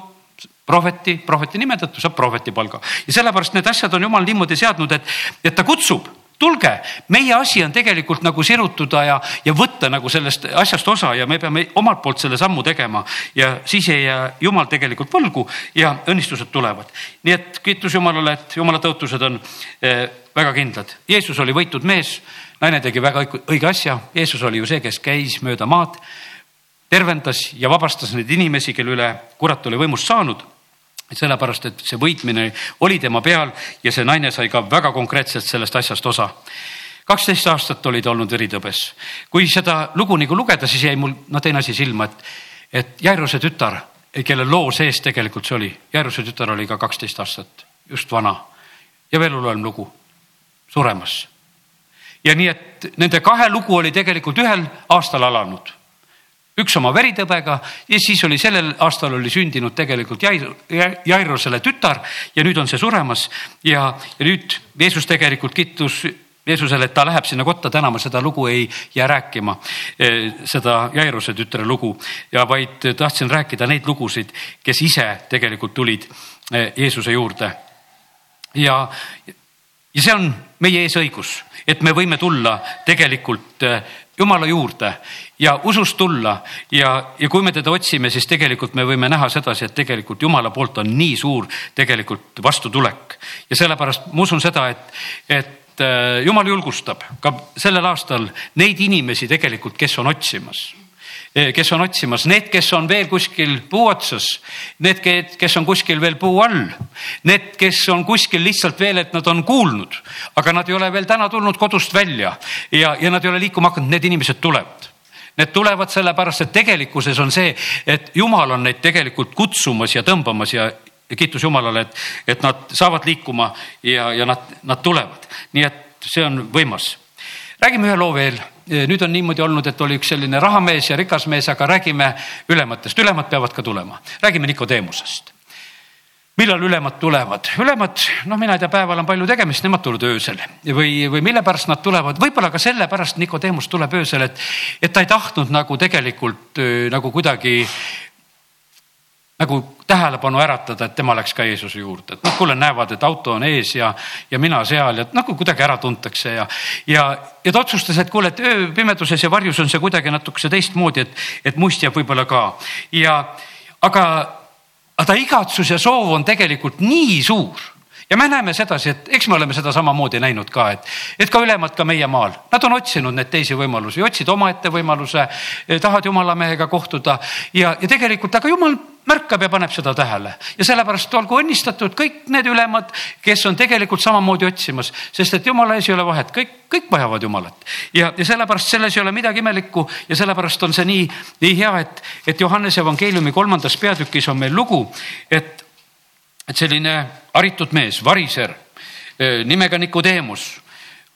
prohveti, prohveti nime tõttu saab prohveti palga. Ja sellepärast need asjad on jumal niimoodi seadnud, et, et ta kutsub tulge, meie asi on tegelikult nagu sirutuda ja, ja võtta nagu sellest asjast osa ja me peame omalt poolt selle sammu tegema ja siis ei jää jumal tegelikult võlgu ja õnnistused tulevad. nii et kiitus Jumalale, et Jumala tõotused on eh, väga kindlad. Jeesus oli võitud mees, naine tegi väga õige asja, Jeesus oli ju see, kes käis mööda maad, tervendas ja vabastas neid inimesi, kelle üle kurat oli võimust saanud sellepärast, et see võitmine oli tema peal ja see naine sai ka väga konkreetselt sellest asjast osa. kaksteist aastat oli ta olnud veritõbes. kui seda lugu nagu lugeda, siis jäi mul noh, teine asi silma, et, et Jairuse tütar, kelle loo sees tegelikult see oli, Jairuse tütar oli ka kaksteist aastat, just vana ja veel hullem lugu, suremas. ja nii, et nende kahe lugu oli tegelikult ühel aastal alanud üks oma veritõbega ja siis oli sellel aastal oli sündinud tegelikult Jair, Jairusele tütar ja nüüd on see suremas ja, ja nüüd Jeesus tegelikult kittus Jeesusele, et ta läheb sinna kotta, täna ma seda lugu ei jää rääkima, eh, seda Jairuse tütre lugu ja vaid tahtsin rääkida neid lugusid, kes ise tegelikult tulid eh, Jeesuse juurde. ja, ja see on meie eesõigus, et me võime tulla tegelikult eh, Jumala juurde ja usust tulla ja, ja kui me teda otsime, siis tegelikult me võime näha sedasi, et tegelikult Jumala poolt on nii suur tegelikult vastutulek. Ja sellepärast ma usun seda, et, et äh, Jumal julgustab ka sellel aastal neid inimesi tegelikult, kes on otsimas kes on otsimas, need, kes on veel kuskil puu otsas, need, kes on kuskil veel puu all, need, kes on kuskil lihtsalt veel, et nad on kuulnud, aga nad ei ole veel täna tulnud kodust välja ja, ja nad ei ole liikuma hakanud, need inimesed tulevad Need tulevad sellepärast, et tegelikkuses on see, et jumal on neid tegelikult kutsumas ja tõmbamas ja, ja kiitus Jumalale, et, et nad saavad liikuma ja, ja nad, nad tulevad. nii et see on võimas. Räägime ühe loo veel. Nüüd on niimoodi olnud, et oli üks selline rahamees ja rikas mees, aga räägime ülematest, ülemad peavad ka tulema, räägime Nikodeemusest millal ülemad tulevad? ülemad, noh, mina ei tea, päeval on palju tegemist, nemad tulevad öösel. Või, või mille pärast nad tulevad, võib-olla ka sellepärast Nikodeemus tuleb öösel, et, et ta ei tahtnud nagu tegelikult nagu kuidagi nagu tähelepanu äratada, et tema läks ka Jeesuse juurde, et noh, kuule, näevad, et auto on ees ja, ja mina seal ja nagu kuidagi ära tuntakse ja, ja, ja ta otsustas, et kuule, et ööpimeduses ja varjus on see kuidagi natukese teistmoodi, et, et must jääb võib-olla ka. Ja aga, aga ta igatsus ja soov on tegelikult nii suur. Ja me näeme sedasi, et eks me oleme seda samamoodi näinud ka, et, et ka ülemad ka meie maal, nad on otsinud neid teisi võimalusi, otsid omaette võimaluse, tahavad jumala mehega kohtuda ja, ja tegelikult, aga jumal märkab ja paneb seda tähele. Ja sellepärast olgu õnnistatud kõik need ülemad, kes on tegelikult samamoodi otsimas, sest et jumala ees ei ole vahet, kõik, kõik vajavad jumalat. Ja, ja sellepärast selles ei ole midagi imelikku ja sellepärast on see nii, nii hea, et, et Johannese evangeeliumi kolmandas peatükis on meil lugu, et et selline haritud mees, variser nimega Nikodeemus,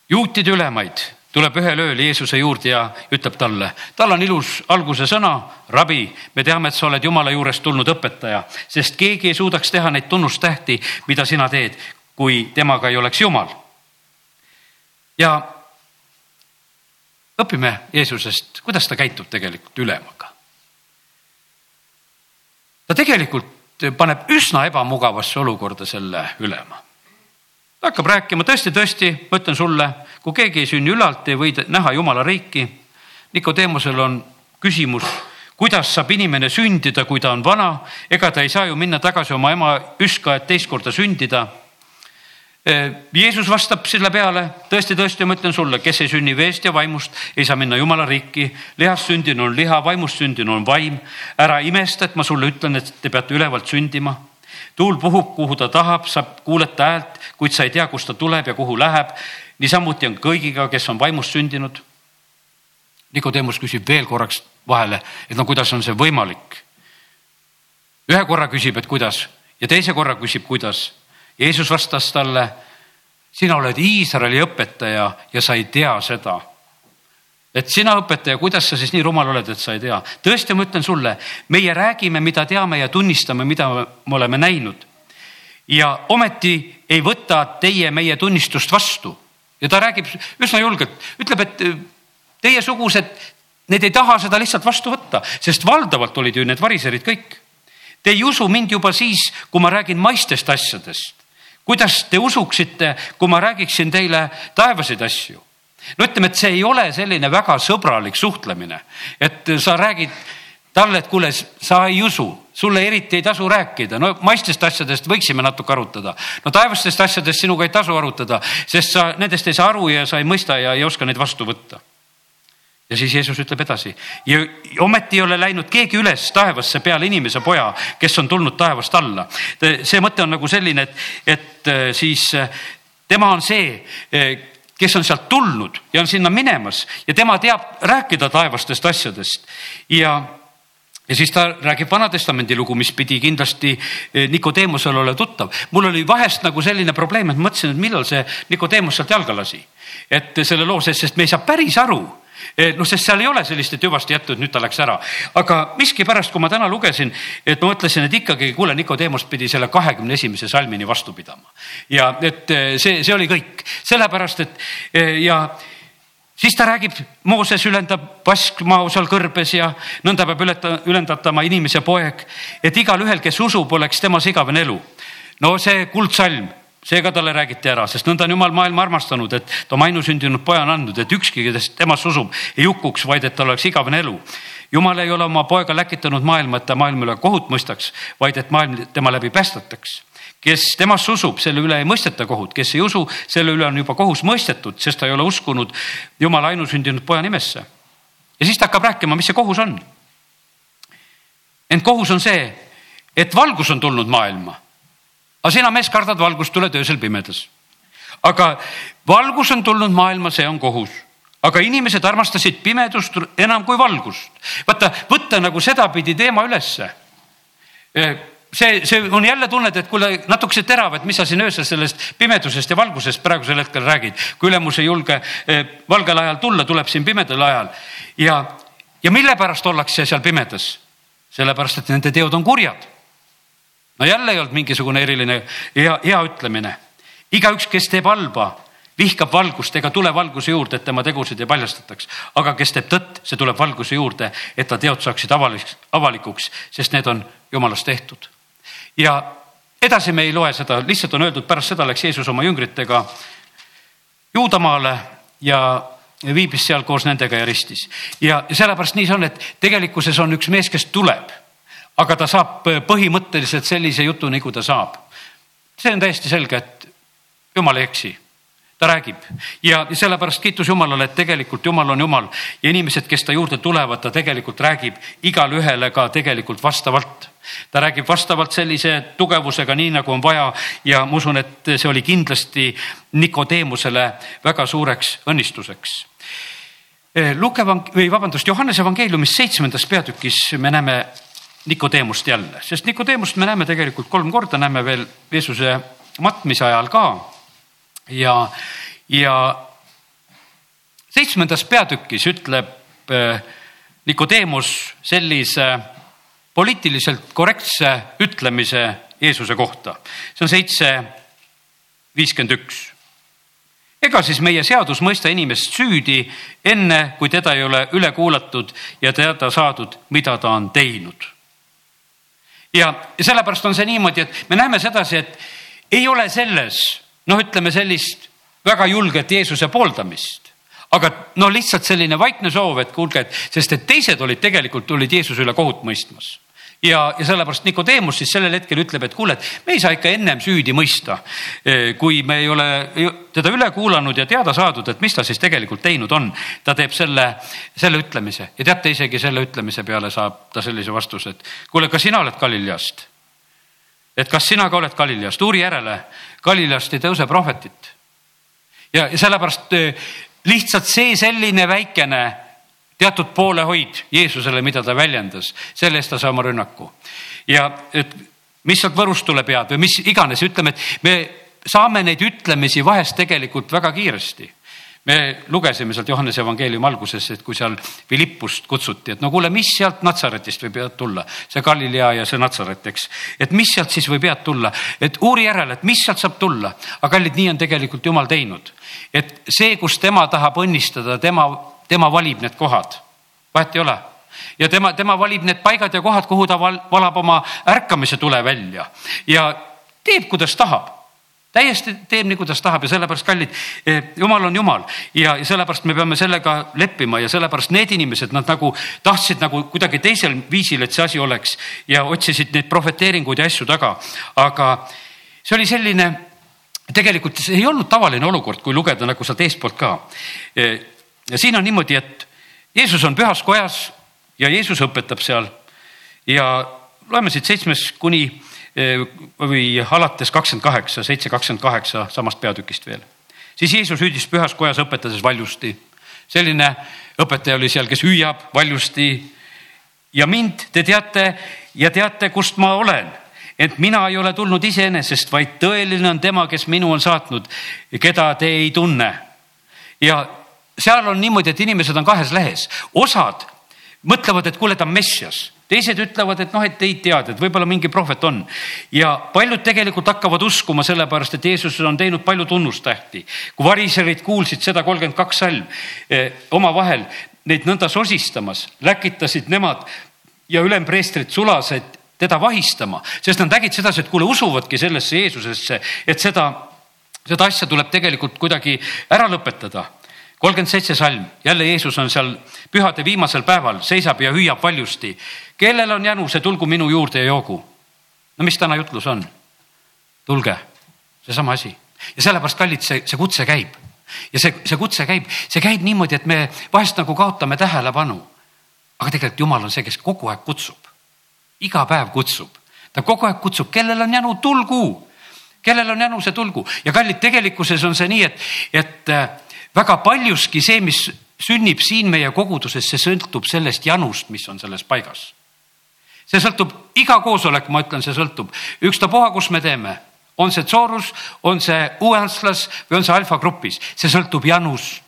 juutide ülemaid tuleb ühel ööl Jeesuse juurde ja ütleb talle, tal on ilus alguse sõna, rabi, me teame, et sa oled Jumala juurest tulnud õpetaja, sest keegi ei suudaks teha neid tunnustähti, mida sina teed, kui temaga ei oleks Jumal. ja õpime Jeesusest, kuidas ta käitub tegelikult ülemaga. ta tegelikult paneb üsna ebamugavasse olukorda selle ülema. Ta hakkab rääkima tõesti, tõesti, ma ütlen sulle, kui keegi ei sünni ülalt, ei või näha Jumala riiki. Nikodeemusel on küsimus, kuidas saab inimene sündida, kui ta on vana, ega ta ei saa ju minna tagasi oma ema üska, et teist korda sündida Jeesus vastab selle peale, tõesti, tõesti, ma ütlen sulle, kes ei sünni veest ja vaimust, ei saa minna jumala riiki. lihast sündinu on liha, vaimust sündinu on vaim. ära imesta, et ma sulle ütlen, et te peate ülevalt sündima. Tuul puhub, kuhu ta tahab, saab kuulata häält, kuid sa ei tea, kust ta tuleb ja kuhu läheb. niisamuti on kõigiga, kes on vaimust sündinud. Nikodeemus küsib veel korraks vahele, et no kuidas on see võimalik. ühe korra küsib, et kuidas ja teise korra küsib, kuidas Jeesus vastas talle, sina oled Iisraeli õpetaja ja sa ei tea seda. Et sina õpetaja, kuidas sa siis nii rumal oled, et sa ei tea? tõesti, ma ütlen sulle, meie räägime, mida teame ja tunnistame, mida me oleme näinud. ja ometi ei võta teie meie tunnistust vastu. ja ta räägib üsna julgelt, ütleb, et teiesugused, need ei taha seda lihtsalt vastu võtta, sest valdavalt olid ju need variserid kõik. Te ei usu mind juba siis, kui ma räägin maistest asjadest kuidas te usuksite, kui ma räägiksin teile taevaseid asju? No ütleme, et see ei ole selline väga sõbralik suhtlemine, et sa räägid talle, et kuule, sa ei usu, sulle eriti ei tasu rääkida, no maistest asjadest võiksime natuke arutada. no taevastest asjadest sinuga ei tasu arutada, sest sa nendest ei saa aru ja sa ei mõista ja ei oska neid vastu võtta ja siis Jeesus ütleb edasi ja ometi ei ole läinud keegi üles taevasse peale inimese poja, kes on tulnud taevast alla. see mõte on nagu selline, et, et äh, siis äh, tema on see, äh, kes on sealt tulnud ja on sinna minemas ja tema teab rääkida taevastest asjadest ja ja siis ta räägib Vana-testamendi lugu, mis pidi kindlasti Nikodeemusele olema tuttav. mul oli vahest nagu selline probleem, et mõtlesin, et millal see Nikodeemus sealt jalga lasi. et selle loo sees, sest me ei saa päris aru Eh, noh, sest seal ei ole sellist, et hüvasti jättu, et nüüd ta läks ära. aga miskipärast, kui ma täna lugesin, et ma mõtlesin, et ikkagi, kuule, Nikodeemus pidi selle kahekümne esimese salmini vastu pidama. ja et eh, see, see oli kõik, sellepärast et eh, ja siis ta räägib, Mooses ülendab vaskmao seal kõrbes ja nõnda peab ületa, ülendatama inimese poeg, et igalühel, kes usub, oleks temas igavene elu. no see kuldsalm seega talle räägiti ära, sest nõnda on jumal maailma armastanud, et ta oma ainusündinud poja on andnud, et ükski, kes temasse usub, ei hukuks, vaid et tal oleks igavene elu. jumal ei ole oma poega läkitanud maailma, et ta maailma üle kohut mõistaks, vaid et maailm tema läbi päästetaks kes temasse usub, selle üle ei mõisteta kohut, kes ei usu, selle üle on juba kohus mõistetud, sest ta ei ole uskunud Jumala ainusündinud poja nimesse. ja siis ta hakkab rääkima, mis see kohus on. ent kohus on see, et valgus on tulnud maailma aga sina, mees, kardad valgust, tuled öösel pimedas. aga valgus on tulnud maailma, see on kohus aga inimesed armastasid pimedust enam kui valgust. vaata, võtta nagu sedapidi teema ülesse. see, see on jälle tunned, et kuule natukese terav, et mis sa siin öösel sellest pimedusest ja valgusest praegusel hetkel räägid. kui ülemus ei julge valgel ajal tulla, tuleb siin pimedal ajal ja, ja mille pärast ollakse seal pimedas? sellepärast, et nende teod on kurjad no jälle ei olnud mingisugune eriline hea, hea ütlemine. igaüks, kes teeb halba, vihkab valgust ega tule valguse juurde, et tema tegusid ei paljastataks. aga kes teeb tõtt, see tuleb valguse juurde, et ta teod saaksid avalikuks, avalikuks, sest need on jumalast tehtud. ja edasi me ei loe seda, lihtsalt on öeldud, pärast seda läks Jeesus oma jüngritega Juudamaale ja viibis seal koos nendega ja ristis. ja sellepärast nii see on, et tegelikkuses on üks mees, kes tuleb aga ta saab äh, põhimõtteliselt sellise jutu, nagu ta saab. see on täiesti selge, et jumal ei eksi ta räägib ja sellepärast kiitus Jumalale, et tegelikult Jumal on Jumal ja inimesed, kes ta juurde tulevad, ta tegelikult räägib igale ühele ka tegelikult vastavalt. ta räägib vastavalt sellise tugevusega, nii nagu on vaja ja ma usun, et see oli kindlasti Nikodeemusele väga suureks õnnistuseks. Luke või vabandust, Johannese evangeeliumis seitsmendas peatükis me näeme Nikodeemust jälle, sest Nikodeemust me näeme tegelikult kolm korda, näeme veel Jeesuse matmise ajal ka. ja, ja seitsmendas peatükis ütleb äh, Nikodeemus sellise poliitiliselt korrektse ütlemise Jeesuse kohta. see on seitse viiskümmend üks. ega siis meie seadus mõista inimest süüdi, enne kui teda ei ole üle kuulatud ja teada saadud, mida ta on teinud. Ja sellepärast on see niimoodi, et me näeme sedasi, et ei ole selles noh, ütleme sellist väga julget Jeesuse pooldamist. Aga no lihtsalt selline vaikne soov, et kuulge, et sest et teised olid tegelikult, olid Jeesuse üle kohut mõistmas ja, ja sellepärast Nikodeemus siis sellel hetkel ütleb, et kuule, et me ei saa ikka ennem süüdi mõista, e, kui me ei ole teda üle kuulanud ja teada saadud, et mis ta siis tegelikult teinud on. ta teeb selle, selle ütlemise ja teate, isegi selle ütlemise peale saab ta sellise vastuse, et kuule, kas sina oled Galileast? et kas sina ka oled Galileast, uuri järele, Galileast ei tõuse prohvetit. ja, sellepärast e, lihtsalt see selline väikene teatud poolehoid Jeesusele, mida ta väljendas, selle eest ta sai oma rünnaku. ja et mis sealt Võrust tuleb head või mis iganes, ütleme, et me saame neid ütlemisi vahest tegelikult väga kiiresti me lugesime sealt Johannese evangeeliumi alguses, et kui seal Philippust kutsuti, et no kuule, mis sealt Natsaretist võib head tulla, see Galilea ja see Natsaret, eks. et mis sealt siis võib head tulla, et uuri järele, et mis sealt saab tulla. aga kallid, nii on tegelikult jumal teinud, et see, kus tema tahab õnnistada, tema tema valib need kohad, vahet ei ole. Ja tema, tema valib need paigad ja kohad, kuhu ta val, valab oma ärkamise tule välja. Ja teeb, kuidas tahab. Täiesti teeb nii, kuidas tahab ja sellepärast, kallid, eh, jumal on jumal. Ja sellepärast me peame sellega leppima ja sellepärast need inimesed, nad nagu tahtsid nagu kuidagi teisel viisil, et see asi oleks ja otsisid neid prohveteeringuid ja asju taga. aga see oli selline, tegelikult see ei olnud tavaline olukord, kui lugeda nagu sealt eestpoolt ka. Eh, ja siin on niimoodi, et Jeesus on pühas kojas ja Jeesus õpetab seal ja loeme siit seitsmes kuni eh, või alates kakskümmend kaheksa, seitse kakskümmend kaheksa samast peatükist veel. siis Jeesus hüüdis pühas kojas õpetades valjusti. selline õpetaja oli seal, kes hüüab valjusti. ja mind te teate ja teate, kust ma olen et mina ei ole tulnud iseenesest, vaid tõeline on tema, kes minu on saatnud, keda te ei tunne. ja seal on niimoodi, et inimesed on kahes lehes, osad mõtlevad, et kuule, ta on Messias, teised ütlevad, et noh, et ei tead, et võib-olla mingi prohvet on. ja paljud tegelikult hakkavad uskuma sellepärast, et Jeesus on teinud palju tunnustähti. kui variserid kuulsid seda kolmkümmend kaks salm eh, omavahel neid nõnda sosistamas, läkitasid nemad ja ülempreestrid sulased teda vahistama, sest nad nägid sedasi, et kuule, usuvadki sellesse Jeesusesse, et seda, seda asja tuleb tegelikult kuidagi ära lõpetada kolmkümmend seitse salm, jälle Jeesus on seal pühade viimasel päeval, seisab ja hüüab valjusti. kellel on jänu, see tulgu minu juurde ja joogu. no mis täna jutlus on? tulge, seesama asi. Ja sellepärast, kallid, see, see kutse käib. Ja see, see kutse käib, see käib niimoodi, et me vahest nagu kaotame tähelepanu. aga tegelikult Jumal on see, kes kogu aeg kutsub, iga päev kutsub, ta kogu aeg kutsub, kellel on jänu, tulgu, kellel on jänu, see tulgu! Ja kallid, tegelikkuses on see nii, et, et väga paljuski see, mis sünnib siin meie koguduses, see sõltub sellest janust, mis on selles paigas. see sõltub, iga koosolek, ma ütlen, see sõltub, ükstapuha, kus me teeme, on see Zorus, on see uuenslas või on see Alfa grupis, see sõltub janust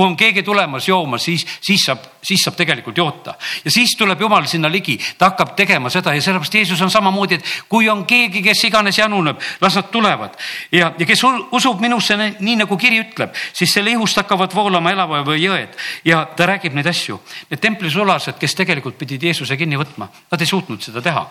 kui on keegi tulemas jooma, siis, siis saab, siis saab tegelikult joota. Ja siis tuleb jumal sinna ligi, ta hakkab tegema seda ja sellepärast Jeesus on samamoodi, et kui on keegi, kes iganes januneb, las nad tulevad. Ja, ja kes usub minusse nii nagu kiri ütleb, siis selle ihust hakkavad voolama elava või jõed. Ja ta räägib neid asju. Need templisulased, kes tegelikult pidid Jeesuse kinni võtma, nad ei suutnud seda teha.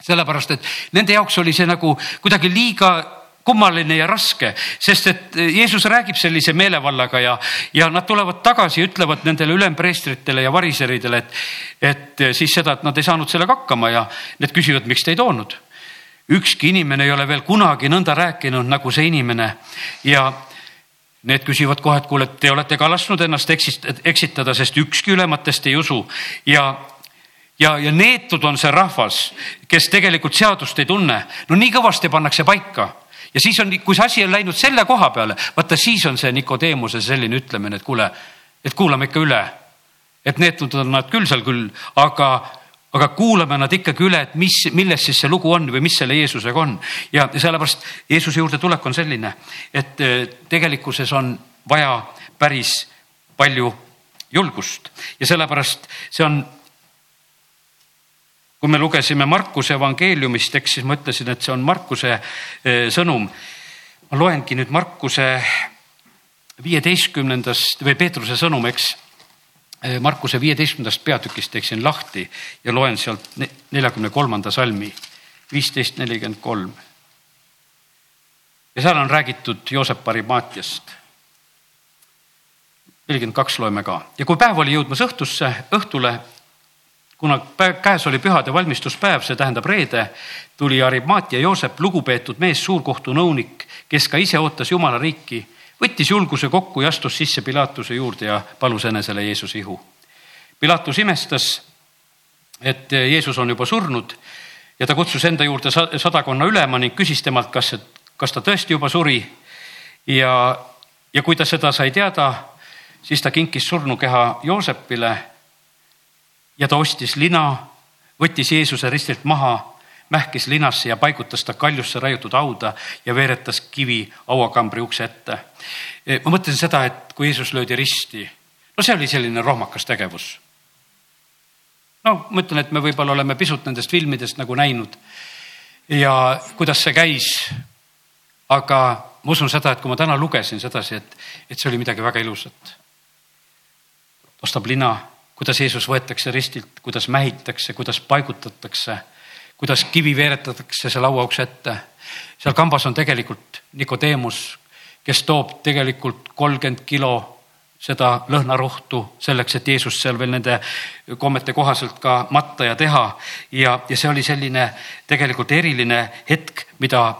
Sellepärast, et nende jaoks oli see nagu kuidagi liiga kummaline ja raske, sest et Jeesus räägib sellise meelevallaga ja, ja nad tulevad tagasi ja ütlevad nendele ülempreestritele ja variseridele, et, et siis seda, et nad ei saanud sellega hakkama ja need küsivad, miks te ei toonud. ükski inimene ei ole veel kunagi nõnda rääkinud nagu see inimene ja Need küsivad kohe, et kuule, te olete ka lasknud ennast eksitada, sest ükski ülematest ei usu ja ja, ja neetud on see rahvas, kes tegelikult seadust ei tunne. no nii kõvasti pannakse paika ja siis on, kui see asi on läinud selle koha peale, vaata siis on see Nikodeemuse selline ütlemine, et kuule, et kuulame ikka üle. et neetud on nad küll seal küll, aga, aga kuulame nad ikkagi üle, et mis, milles siis see lugu on või mis selle Jeesusega on. ja sellepärast Jeesuse juurde tulek on selline, et eh, tegelikkuses on vaja päris palju julgust ja sellepärast see on kui me lugesime Markuse evangeeliumist, eks siis ma ütlesin, et see on Markuse eh, sõnum. ma loengi nüüd Markuse viieteistkümnendast või Peetruse sõnum, eks. Eh, Markuse viieteistkümnendast peatükist teeksin lahti ja loen sealt neljakümne kolmanda salmi, viisteist nelikümmend kolm. ja seal on räägitud Joosep Arimaatiast nelikümmend kaks loeme ka ja kui päev oli jõudmas õhtusse, õhtule, kuna käes oli pühade valmistuspäev, see tähendab reede, tuli Arimaatia Joosep, lugupeetud mees, suurkohtu nõunik, kes ka ise ootas Jumala riiki, võttis julguse kokku ja astus sisse Pilatuse juurde ja palus enesele Jeesuse ihu. Pilatus imestas, et Jeesus on juba surnud ja ta kutsus enda juurde sadakonna ülema ning küsis temalt, kas, kas ta tõesti juba suri. ja, ja kui ta seda sai teada, siis ta kinkis surnukeha Joosepile ja ta ostis lina, võttis Jeesuse ristilt maha, mähkis linasse ja paigutas ta kaljusse raiutud hauda ja veeretas kivi hauakambri ukse ette. ma mõtlen seda, et kui Jeesus löödi risti, no see oli selline rohmakas tegevus. no ma ütlen, et me võib-olla oleme pisut nendest filmidest nagu näinud ja kuidas see käis. aga ma usun seda, et kui ma täna lugesin sedasi, et, et see oli midagi väga ilusat ostab lina, kuidas Jeesus võetakse ristilt, kuidas mähitakse, kuidas paigutatakse, kuidas kivi veeretatakse see lauaukse ette. seal kambas on tegelikult Nikodeemus, kes toob tegelikult kolmkümmend kilo seda lõhnarohtu selleks, et Jeesus seal veel nende kommete kohaselt ka matta ja teha. ja, ja see oli selline tegelikult eriline hetk, mida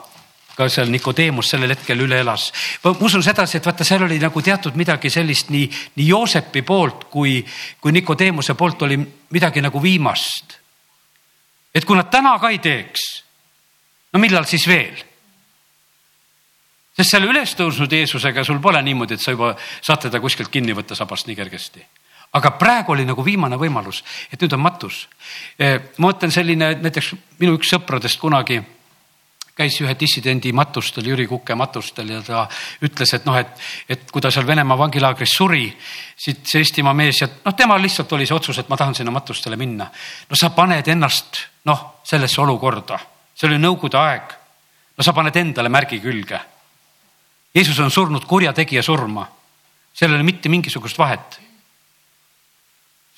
ka seal Nikodeemus sellel hetkel üle elas. ma usun sedasi, et vaata, seal oli nagu teatud midagi sellist nii, nii Joosepi poolt kui, kui Nikodeemuse poolt oli midagi nagu viimast. et kui nad täna ka ei teeks, no millal siis veel? sest selle ülestõusnud Jeesusega sul pole niimoodi, et sa juba saad teda kuskilt kinni võtta sabast nii kergesti aga praegu oli nagu viimane võimalus, et nüüd on matus. ma mõtlen selline näiteks minu üks sõpradest kunagi käis ühe dissidendi matustel, Jüri Kuke matustel ja ta ütles, et noh, et, et kui ta seal Venemaa vangilaagris suri, siit see Eestimaa mees ja noh, temal lihtsalt oli see otsus, et ma tahan sinna matustele minna. no sa paned ennast noh, sellesse olukorda, see oli nõukogude aeg. no sa paned endale märgi külge. Jeesus on surnud kurjategija surma, seal ei ole mitte mingisugust vahet.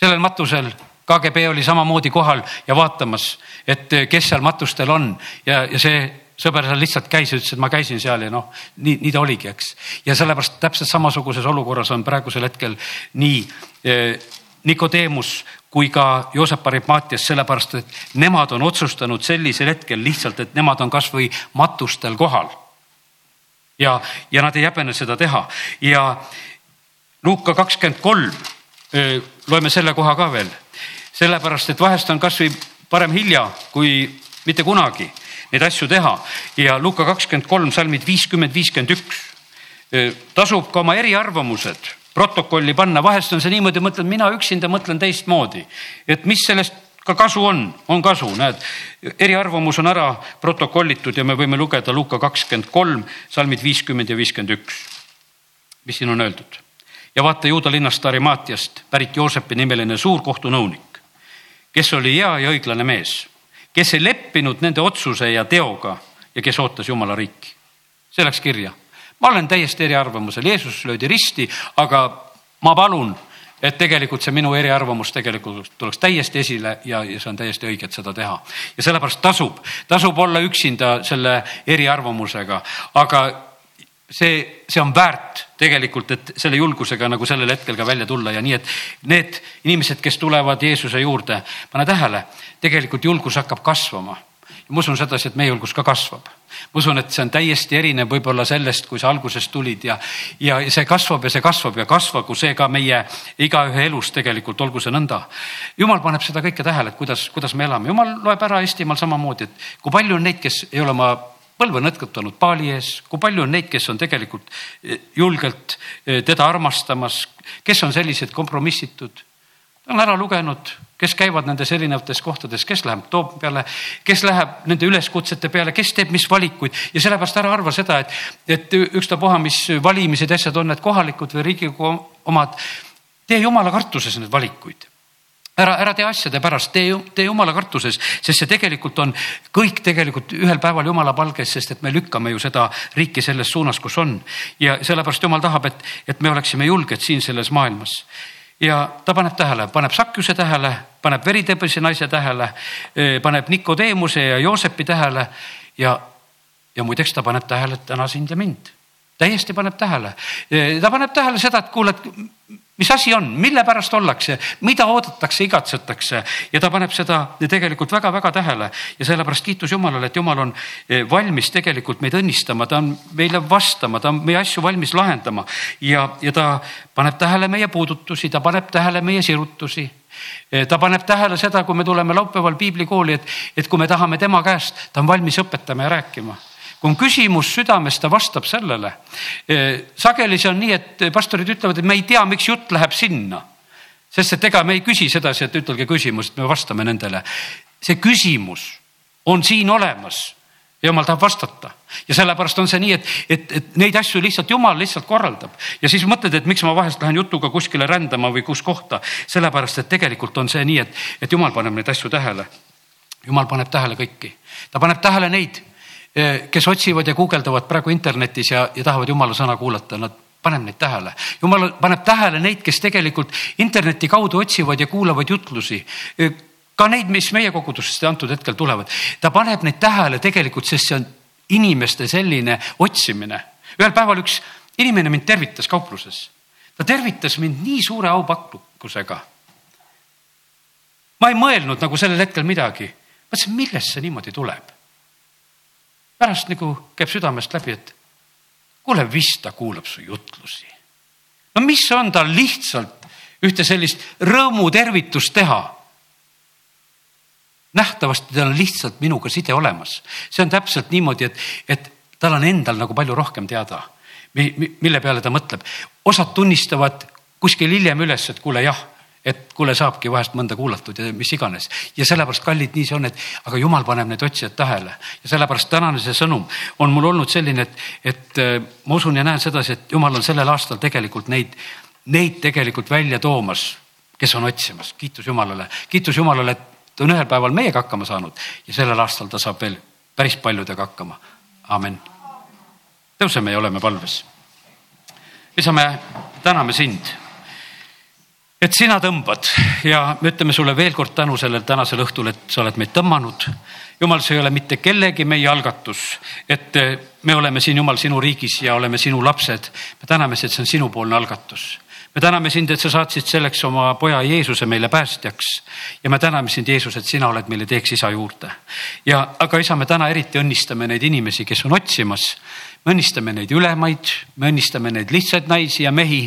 sellel matusel KGB oli samamoodi kohal ja vaatamas, et kes seal matustel on ja, ja see sõber seal lihtsalt käis ja ütles, et ma käisin seal ja noh, nii, nii ta oligi, eks. ja sellepärast täpselt samasuguses olukorras on praegusel hetkel nii eh, Nikodeemus kui ka Joosep Arimaatias, sellepärast et nemad on otsustanud sellisel hetkel lihtsalt, et nemad on kasvõi matustel kohal. ja, ja nad ei häbene seda teha ja Luuka kakskümmend kolm, eh, loeme selle koha ka veel, sellepärast et vahest on kasvõi parem hilja kui mitte kunagi neid asju teha ja Luka kakskümmend kolm, salmid viiskümmend, viiskümmend üks. tasub ka oma eriarvamused protokolli panna, vahest on see niimoodi, mõtlen mina üksinda, mõtlen teistmoodi, et mis sellest ka kasu on, on kasu, näed, eriarvamus on ära protokollitud ja me võime lugeda Luka kakskümmend kolm, salmid viiskümmend ja viiskümmend üks. mis siin on öeldud? ja vaata Juuda linnast Arimaatiast pärit Joosepi nimeline suurkohtunõunik, kes oli hea ja õiglane mees kes ei leppinud nende otsuse ja teoga ja kes ootas Jumala riiki. see läks kirja. ma olen täiesti eriarvamusel, Jeesus löödi risti, aga ma palun, et tegelikult see minu eriarvamus tegelikult tuleks täiesti esile ja, ja see on täiesti õige, et seda teha. ja sellepärast tasub, tasub olla üksinda selle eriarvamusega, aga see, see on väärt tegelikult, et selle julgusega nagu sellel hetkel ka välja tulla ja nii, et need inimesed, kes tulevad Jeesuse juurde, pane tähele, tegelikult julgus hakkab kasvama. ma usun sedasi, et meie julgus ka kasvab. ma usun, et see on täiesti erinev võib-olla sellest, kui sa alguses tulid ja, ja see kasvab ja see kasvab ja kasvagu see ka meie igaühe elus tegelikult, olgu see nõnda. jumal paneb seda kõike tähele, et kuidas, kuidas me elame, jumal loeb ära Eestimaal samamoodi, et kui palju on neid, kes ei ole oma põlve nõtkutanud paali ees, kui palju on neid, kes on tegelikult eh, julgelt eh, teda armastamas, kes on sellised kompromissitud. ta on ära lugenud, kes käivad nendes erinevates kohtades, kes läheb Toompeale, kes läheb nende üleskutsete peale, kes teeb mis valikuid. Ja sellepärast ära arva seda, et, et ükstapuha, mis valimised, asjad on need kohalikud või Riigikogu omad tee jumala kartuses need valikuid ära, ära tee asjade pärast, tee, tee jumala kartuses, sest see tegelikult on kõik tegelikult ühel päeval jumala palges, sest et me lükkame ju seda riiki selles suunas, kus on. ja sellepärast jumal tahab, et, et me oleksime julged siin selles maailmas. ja ta paneb tähele, paneb Sakjuse tähele, paneb veritebese naise tähele, eh, paneb Nikodeemuse ja Joosepi tähele ja, ja muideks ta paneb tähele täna sind ja mind täiesti paneb tähele. Eh, ta paneb tähele seda, et kuule, et mis asi on, mille pärast ollakse, mida oodatakse, igatsetakse? Ja ta paneb seda tegelikult väga-väga tähele. Ja sellepärast kiitus Jumalale, et Jumal on eh, valmis tegelikult meid õnnistama, ta on meile vastama, ta on meie asju valmis lahendama. Ja, ja ta paneb tähele meie puudutusi, ta paneb tähele meie sirutusi. Eh, ta paneb tähele seda, kui me tuleme laupäeval piiblikooli, et, et kui me tahame tema käest, ta on valmis õpetama ja rääkima kui on küsimus südames, ta vastab sellele. sageli see on nii, et pastorid ütlevad, et me ei tea, miks jutt läheb sinna. sest et ega me ei küsi sedasi, et ütelge küsimus, et me vastame nendele. see küsimus on siin olemas ja jumal tahab vastata ja sellepärast on see nii, et, et, et neid asju lihtsalt jumal lihtsalt korraldab ja siis mõtled, et miks ma vahest lähen jutuga kuskile rändama või kus kohta. sellepärast, et tegelikult on see nii, et, et jumal paneb neid asju tähele. jumal paneb tähele kõiki, ta paneb tähele neid kes otsivad ja guugeldavad praegu internetis ja, ja tahavad jumala sõna kuulata, nad paneb neid tähele. jumal paneb tähele neid, kes tegelikult interneti kaudu otsivad ja kuulavad jutlusi. Eh, ka neid, mis meie kogudusest antud hetkel tulevad. ta paneb neid tähele tegelikult, sest see on inimeste selline otsimine. ühel päeval üks inimene mind tervitas kaupluses. ta tervitas mind nii suure aupakkusega. ma ei mõelnud nagu sellel hetkel midagi. mõtlesin, millest see niimoodi tuleb pärast nagu käib südamest läbi, et kuule, vist ta kuulab su jutlusi. no mis on tal lihtsalt ühte sellist rõõmutervitust teha? nähtavasti tal on lihtsalt minuga side olemas, see on täpselt niimoodi, et, et tal on endal nagu palju rohkem teada, mille peale ta mõtleb. osad tunnistavad kuskil hiljem üles, et kuule jah et kuule, saabki vahest mõnda kuulatud ja mis iganes. ja sellepärast, kallid, nii see on, et aga jumal paneb need otsijad tähele ja sellepärast tänane see sõnum on mul olnud selline, et, et äh, ma usun ja näen sedasi, et jumal on sellel aastal tegelikult neid, neid tegelikult välja toomas, kes on otsimas. kiitus Jumalale, kiitus Jumalale, et on ühel päeval meiega hakkama saanud ja sellel aastal ta saab veel päris paljudega hakkama. amin. tõuseme ja oleme palves. isa, me täname sind et sina tõmbad ja me ütleme sulle veel kord tänu sellel tänasel õhtul, et sa oled meid tõmmanud. jumal, see ei ole mitte kellegi meie algatus, et me oleme siin, Jumal, sinu riigis ja oleme sinu lapsed. me täname, et see on sinupoolne algatus me täname sind, et sa saatsid selleks oma poja Jeesuse meile päästjaks ja me täname sind, Jeesus, et sina oled meile teeks isa juurde. ja, aga isa, me täna eriti õnnistame neid inimesi, kes on otsimas me õnnistame neid ülemaid, me õnnistame neid lihtsaid naisi ja mehi,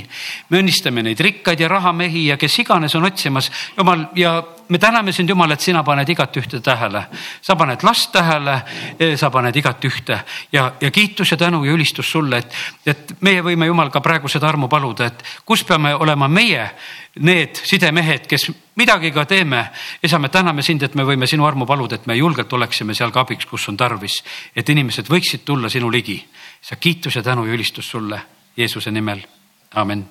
me õnnistame neid rikkaid ja rahamehi ja kes iganes on otsimas, jumal, ja me täname sind, Jumal, et sina paned igat ühte tähele. sa paned last tähele, eh, sa paned igat ühte ja, ja kiitus ja tänu ja ülistus sulle, et, et meie võime, Jumal, ka praegu seda armu paluda, et kus peame olema meie need sidemehed, kes midagi ka teeme. isa, me täname sind, et me võime sinu armu paluda, et me julgelt oleksime seal ka abiks, kus on tarvis, et inimesed võiksid tulla sinu ligi. Sa kiitus ja tänu ja ülistus sulle Jeesuse nimel, amin